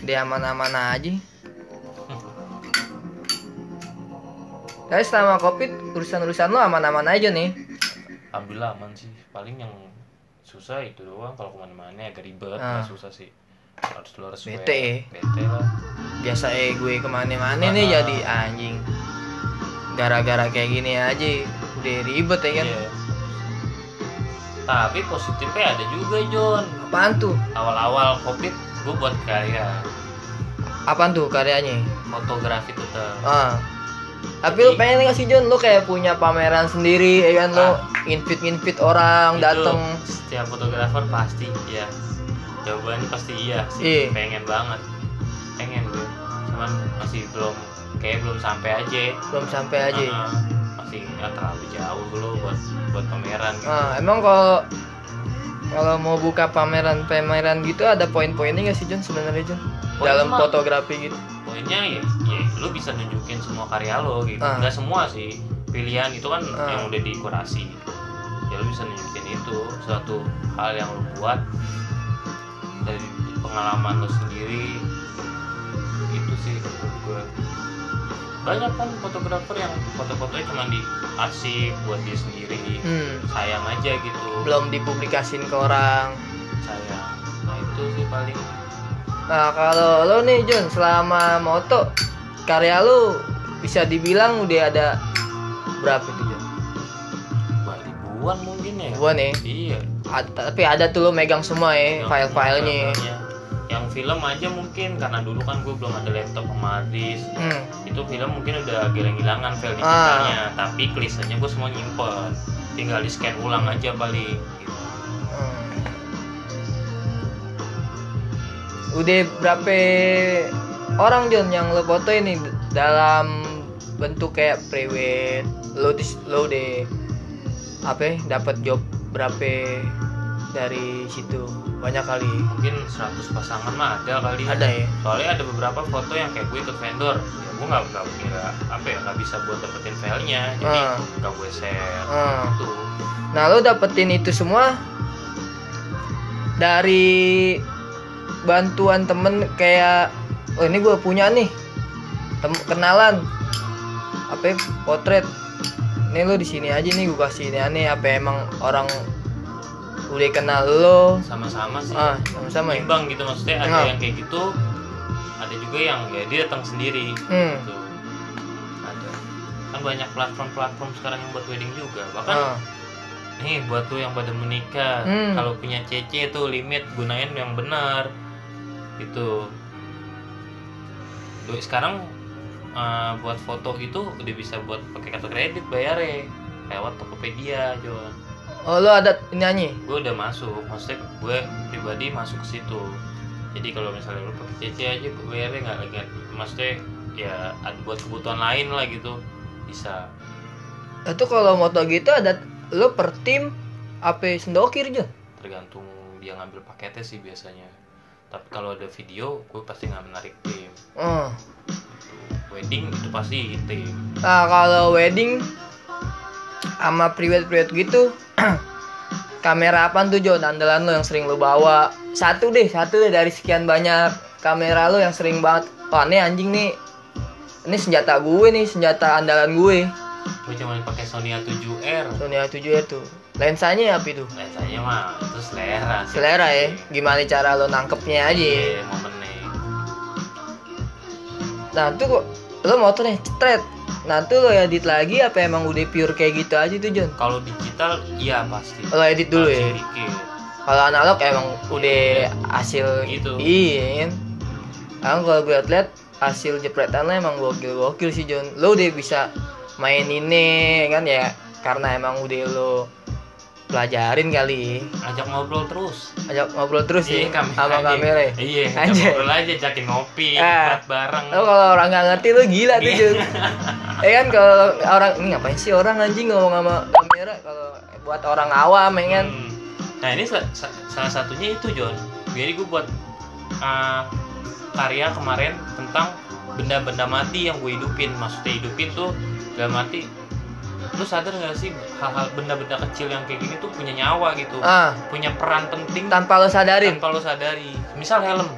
dia aman-aman aja tapi selama covid urusan-urusan lo aman-aman aja nih Alhamdulillah aman sih. Paling yang susah itu doang kalau ke mana-mana agak ribet, Ah. nggak susah sih. Harus lu harus Bete ya? Bete lah. biasa eh gue ke mana-mana nih Ah. jadi anjing gara-gara kayak gini aja udah ribet ya kan Iya. Tapi positifnya ada juga John. apaan tuh Awal-awal covid gue buat karya apaan tuh karyanya fotografi tetap. ah tapi lu pengen nggak sih John lu kayak punya pameran sendiri ya kan lu Ah. invite invite orang dateng Setiap fotografer pasti iya. Jawabannya pasti iya sih. Iya. Pengen banget. Pengen gue. Cuman masih belum kayak belum sampai aja. belum sampai aja Ah, masih nggak terlalu jauh dulu buat buat pameran gitu. Ah, emang kalau kalau mau buka pameran pameran gitu ada poin-poinnya nggak sih John sebenarnya John Poin dalam mah- fotografi gitu Poinnya ya, ya lu bisa nunjukin semua karya lo gitu. Ah. Nggak semua sih. Pilihan itu kan Ah. yang udah dikurasi. Ya lu bisa nunjukin itu suatu hal yang lu buat dari pengalaman lu sendiri. Itu sih gue. Banyak kan fotografer yang foto-fotonya cuma di arsip buat dia sendiri. hmm, Sayang aja gitu. belum dipublikasin ke orang Sayang. Nah itu sih paling Nah kalau lo nih John selama moto karya lo bisa dibilang udah ada berapa tuh? Wah, ribuan mungkin ya. Gua nih, Iya. ad- tapi ada tuh lo megang semua ya file-filenya. Yang film aja mungkin karena dulu kan gue belum ada laptop sama disk. Hmm. Itu film mungkin udah gilang-gilangan file Ah. digitalnya, tapi klisenya gue semua nyimpen. Tinggal di scan ulang aja paling. Gitu. hmm. Udah berapa orang John yang lo foto ini dalam bentuk kayak prewed lo dis- lo deh apa ya, dapat job berapa dari situ banyak kali Mungkin 100 pasangan mah ada kali. ada ya Soalnya ada beberapa foto yang kayak gue ikut vendor, ya gue nggak nggak nggak apa ya nggak bisa buat dapetin filenya, jadi Ah. nggak gue share. Hmm. Tuh. Nah lo dapetin itu semua dari bantuan temen kayak oh ini gue punya nih tem kenalan apa ya, potret ini lo di sini aja nih gue kasih ini aneh apa emang orang udah kenal lo Sama-sama sih. ah sama-sama ya Imbang gitu maksudnya ada Ah. yang kayak gitu, ada juga yang ya dia datang sendiri. hmm. gitu ada kan banyak platform-platform sekarang yang buat wedding juga bahkan ah. nih buat tuh yang pada menikah Hmm. kalau punya CC tuh limit gunain yang benar itu Duh, sekarang eh, buat foto itu udah bisa buat pakai kartu kredit bayar ya lewat Tokopedia John oh lo ada ini nyanyi? Gue udah masuk. Maksudnya gue pribadi masuk ke situ. Jadi kalau misalnya lu pakai CC aja bayarnya nggak lagi maksudnya ya buat kebutuhan lain lah gitu. Bisa. Itu kalau moto gitu ada lo per tim apa sendokir John tergantung dia ngambil paketnya sih biasanya. Tapi kalau ada video gue pasti nggak menarik tim. Oh. wedding itu pasti tim. Nah kalau wedding sama private-private gitu kamera apa tuh John andalan lo yang sering lo bawa. Satu deh satu deh dari sekian banyak. Kamera lo yang sering banget. Wah ini anjing nih. Ini senjata gue nih senjata andalan gue. Gue cuma pakai Sony A7R Sony A7 itu lensanya apa itu? Lensanya mah itu selera sih. selera ya? Gimana cara lo nangkepnya aja iya momennya. Nah tuh kok lo motor nih cetret nah tuh lo edit lagi apa emang udah pure kayak gitu aja tuh John kalau digital iya pasti. Lo edit dulu Pasti ya? dikit. kalau analog emang udah hasil Gitu. iya kan? Kalau gue liat hasil jepretan lo emang gokil gokil sih John lo udah bisa main ini kan ya? Karena emang udah lo pelajarin kali ajak ngobrol terus ajak ngobrol terus sih kamera sama aja. kamera ya. iya ajak Anjay. ngobrol aja ajakin ngopi Ah. bareng lo kalau orang nggak ngerti lo gila tuh Iya. John ya kan kalau orang ini ngapain sih orang anjing ngomong sama kamera kalau buat orang awam ya kan Hmm. Nah ini sa- sa- salah satunya itu John. Jadi gue buat uh, karya kemarin tentang benda-benda mati yang gue hidupin. Maksudnya hidupin tuh dalam arti lu sadar gak sih hal-hal benda-benda kecil yang kayak gini tuh punya nyawa gitu. Ah. Punya peran penting. Tanpa lo sadarin tanpa lu sadari. Misal helm.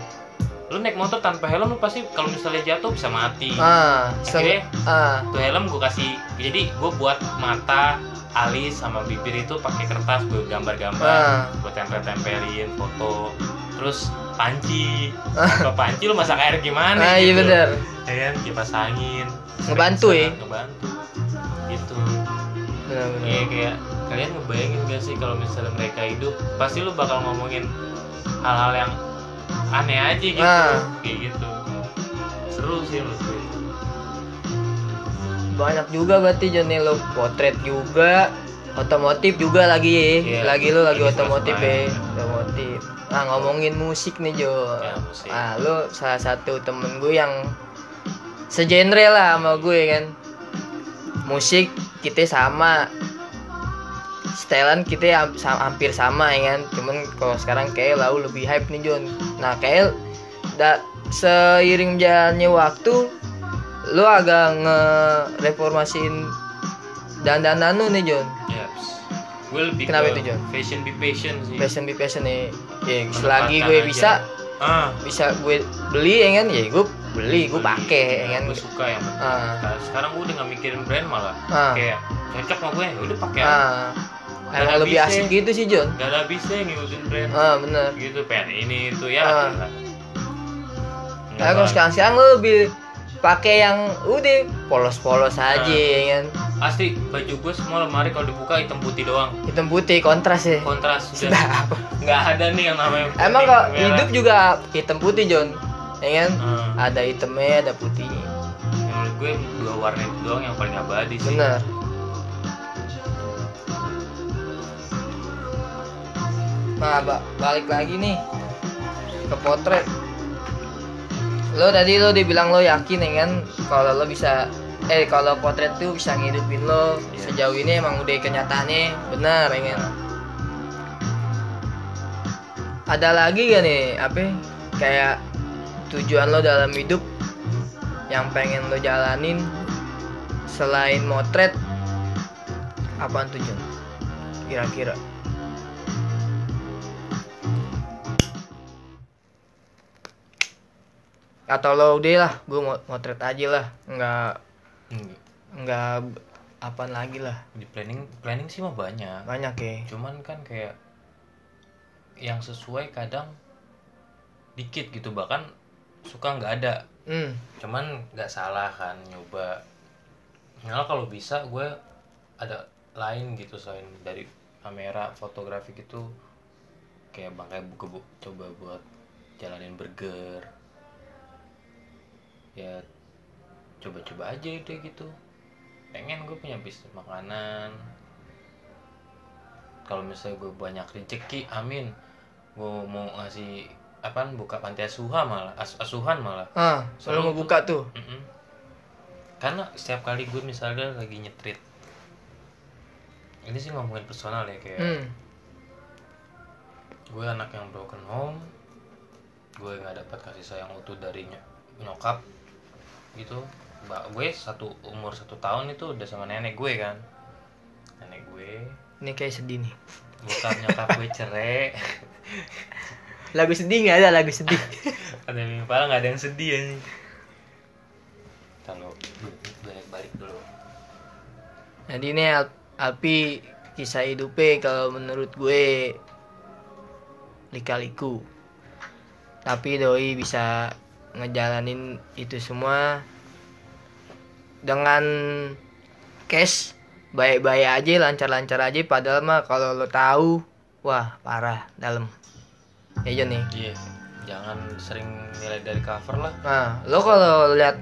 Lu naik motor tanpa helm lu pasti kalau misalnya jatuh bisa mati. Ah Akhirnya- ah. Tuh helm gue kasih. Jadi gue buat mata alis sama bibir itu pakai kertas gue gambar-gambar. Ah. gue tempel-tempelin foto. Terus panci. Kalau panci lu masak air gimana ah iya gitu? bener. Ya kan? Kipas angin. Ngebantu ya? ngebantu gitu. Bener Iya kayak kalian ngebayangin gak sih kalau misalnya mereka hidup pasti lu bakal ngomongin hal-hal yang aneh aja gitu. Ah. kayak gitu. Seru sih menurut gue. Banyak juga berarti Johnny lo potret juga otomotif juga lagi. Ya Iya, lagi lo lagi otomotif ya. Otomotif. Nah ngomongin musik nih Jo. Ya, musik. ah lo salah satu temen gue yang segenre lah sama gue kan musik kita sama. Setelan kita hampir sama ya kan? Cuman kalau sekarang kayak lau lebih hype nih John nah kayak da, seiring jalannya waktu lu agak ngereformasiin dandanan lu nih John gue lebih Kenapa ke itu, John? fashion be passion sih. Passion be passion nih. Ya selagi gue aja. bisa ah. Bisa gue beli ya kan? Ya gue beli gue pakai ya kan? gue suka yang penting. Ah. Nah, sekarang gue udah gak mikirin brand malah. Ah. kayak cocok sama gue udah pakai ah. Nggak emang lebih bisa. asik gitu sih John gak ada habisnya ngikutin brand. Ah bener. Gitu pengen ini itu ya. Ah. Nah, kalau sekarang sekarang lu lebih pakai yang udah polos-polos aja Ah. ya kan? Asli baju gue semua lemari kalau dibuka hitam putih doang. Hitam putih kontras ya? Kontras udah. Sedap. nggak ada nih yang namanya putih, emang kok hidup juga hitam putih John ya kan? Hmm. ada hitamnya ada putihnya. Yang menurut gue dua warna itu doang yang paling abadi sih. Bener. Nah ba- balik lagi nih ke potret lo tadi lo dibilang lo yakin ya kan kalau lo bisa eh kalau potret tuh bisa ngidupin lo Iya. sejauh ini emang udah kenyataannya. Benar ya kan? Ada lagi gak nih apa? Kayak tujuan lo dalam hidup yang pengen lo jalanin selain motret apaan tujuan? Kira-kira atau lo udah lah gue mau motret aja lah. Nggak Enggak. nggak apaan lagi lah. Di planning planning sih mah banyak. Banyak ya. Cuman kan kayak yang sesuai kadang dikit gitu bahkan suka nggak ada. Hmm. Cuman nggak salah kan nyoba. Malah kalau bisa gue ada lain gitu selain dari kamera fotografi gitu. Kayak bangkai buku bu coba buat jalanin burger ya coba-coba aja deh gitu. Pengen gue punya bisnis makanan. Kalau misalnya gue banyak rezeki amin. Gue mau ngasih apaan buka panti asuhan malah as- asuhan malah. Ah selalu mau buka tuh? Mm-mm. Karena setiap kali gue misalnya lagi nyetrit. Ini sih ngomongin personal ya kayak hmm. Gue anak yang broken home Gue nggak dapat kasih sayang utuh dari ny- nyokap Gitu Mbak gue satu umur satu tahun itu udah sama nenek gue kan. Nenek gue. Ini kayak sedih nih. Bukan nyokap gue cerai. Lagu sedih nggak ada lagu sedih. Ada yang parah nggak ada yang sedih ya Kalau gue balik balik dulu. Jadi ini Al- Alpi kisah hidupnya kalau menurut gue lika-liku. Tapi doi bisa ngejalanin itu semua dengan cash baik-baik aja lancar-lancar aja. Padahal mah kalau lo tahu wah parah dalam. Ya Jon nih. Iya Jangan sering nilai dari cover lah. Nah lo kalau lihat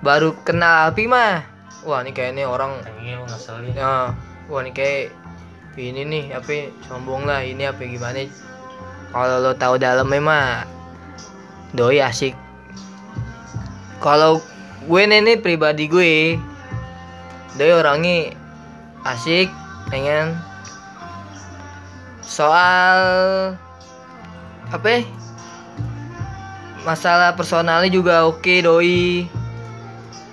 baru kenal Alpi mah wah ini kayaknya orang Tengil ngeselin ya wah ini kayak ini nih apa sombong lah ini apa gimana? Kalau lo tahu dalamnya mah doi asik kalau gue nih pribadi gue doi orangnya asik pengen. Soal apa ya, masalah personalnya juga oke doi.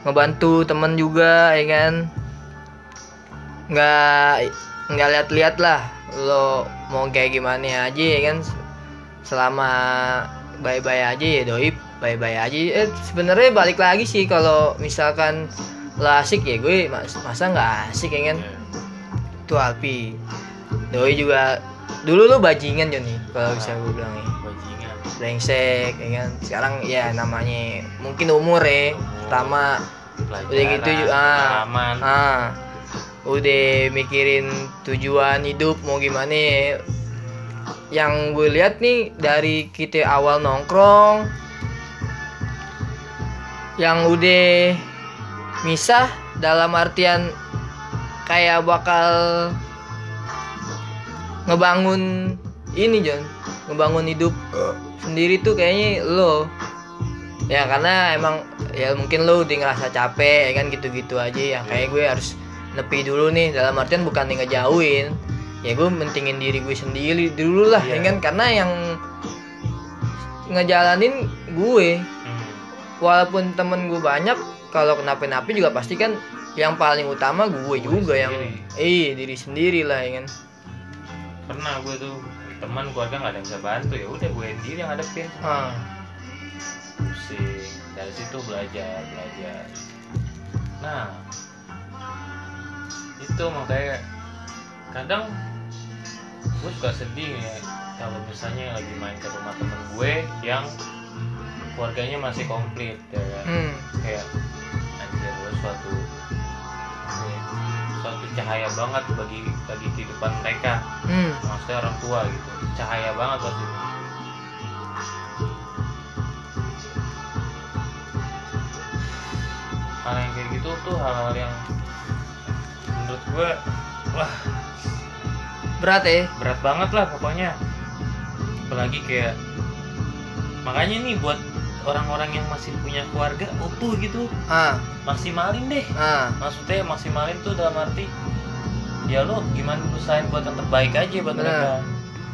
Ngebantu temen juga ya kan? Nggak nggak lihat-lihat lah lo mau kayak gimana aja ya kan? Selama bye-bye aja ya doi bye-bye aja. Eh sebenarnya balik lagi sih kalau misalkan lo asik ya gue mas masa nggak asik ya kan? Tuh Alpi. Doi juga dulu lo bajingan Joni kalau bisa gue bilang ya. Bajingan. Brengsek ya kan? Sekarang ya namanya mungkin umur ya pertama udah gitu juga ah, ah udah mikirin tujuan hidup mau gimana ya. yang gue lihat nih dari kita awal nongkrong yang udah misah dalam artian kayak bakal ngebangun ini John. Ngebangun hidup sendiri tuh kayaknya lo. Ya karena emang ya mungkin lo udah ngerasa capek ya kan gitu-gitu aja. Ya kayak gue harus nepi dulu nih. Dalam artian bukan nih ngejauhin. Ya gue mentingin diri gue sendiri dulu lah ya Iya. kan. Karena yang ngejalanin gue. Walaupun temen gue banyak kalau kenapa-napa juga pasti kan yang paling utama gue juga yang eh diri sendiri lah ya kan? Pernah gue tuh teman keluarga nggak ada yang bisa bantu ya udah gue sendiri yang hadapin ah. Pusing dari situ belajar belajar. Nah itu makanya kadang gue suka sedih ya kalau misalnya lagi main ke rumah temen gue yang keluarganya masih komplit ya kan? Hmm. kayak anjir lo suatu suatu cahaya banget bagi bagi kehidupan mereka. Hmm. maksudnya orang tua gitu. Cahaya banget pasti. Hal yang kayak gitu tuh hal-hal yang menurut gue wah berat ya berat banget lah pokoknya. Apalagi kayak makanya nih buat orang-orang yang masih punya keluarga utuh gitu. Ah. Maksimalin deh. Ah. Maksudnya maksimalin tuh dalam arti ya lo gimana usahain buat yang terbaik aja buat Bener. mereka.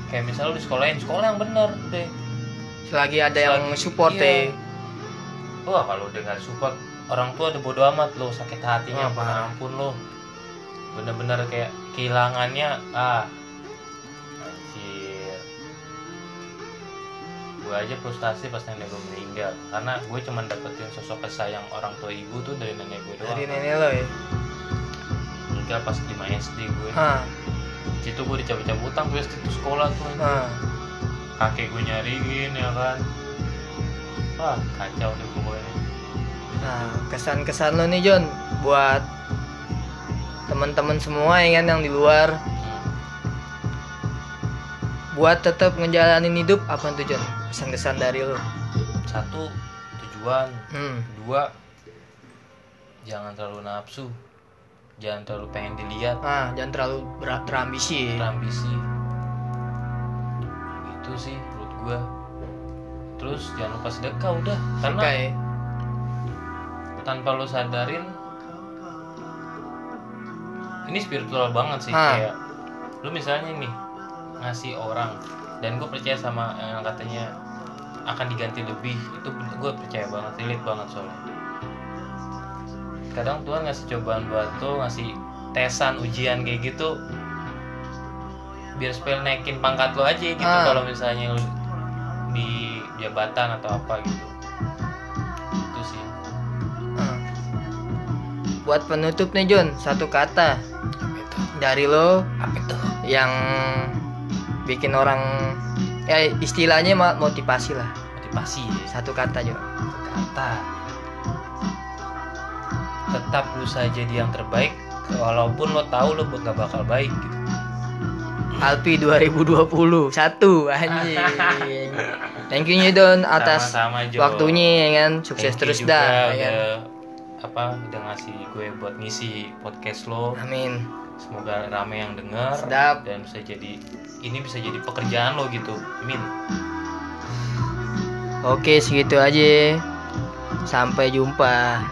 Kayak misalnya lo di sekolahin sekolah yang bener deh. Selagi ada yang Selagi- support iya. ya wah kalau udah support orang tua udah bodo amat lo sakit hatinya Oh, ampun lo bener-bener kayak kehilangannya ah gue aja frustasi pas nenek gue meninggal. Karena gue cuma dapetin sosok kesayang orang tua ibu tuh dari nenek gue doang. dari nenek lo ya? Meninggal pas 5 SD gue. Ah situ gue dicabut-cabut utang tuh SD tuh sekolah tuh. Ah kakek gue nyariin ya kan. Wah kacau deh pokoknya. Nah kesan-kesan lo nih John buat teman-teman semua ya kan yang di luar. Buat tetap ngejalanin hidup apa tuh John? Kesan-kesan dari lo satu tujuan. Hmm. dua jangan terlalu nafsu. Jangan terlalu pengen dilihat. Ah jangan terlalu ber- terambisi. Terambisi. Itu sih menurut gua. Terus jangan lupa sedekah udah. Karena Suka ya. tanpa lo sadarin ini spiritual banget sih Ah. kayak lu misalnya nih ngasih orang. Dan gue percaya sama yang katanya akan diganti lebih itu gue percaya banget relate banget soalnya. Kadang Tuhan ngasih cobaan buat lo ngasih tesan ujian kayak gitu biar supaya naikin pangkat lo aja gitu Ah. kalau misalnya lu di jabatan atau apa gitu. Itu sih. Ah. buat penutup nih John satu kata apa itu? dari lo apa itu? yang bikin orang ya istilahnya motivasi lah. Motivasi. Ya satu kata John kata. Tetap berusaha jadi yang terbaik walaupun lo tahu lo gak bakal baik gitu. Alpi 2020 satu anjing. Thank you Don atas Sama-sama, Jo. waktunya ya kan. Sukses Thank terus juga dah ya kan? apa udah ngasih gue buat ngisi podcast lo. Amin. Semoga rame yang denger Sedap. dan bisa jadi ini bisa jadi pekerjaan lo gitu min. Oke segitu aja. Sampai jumpa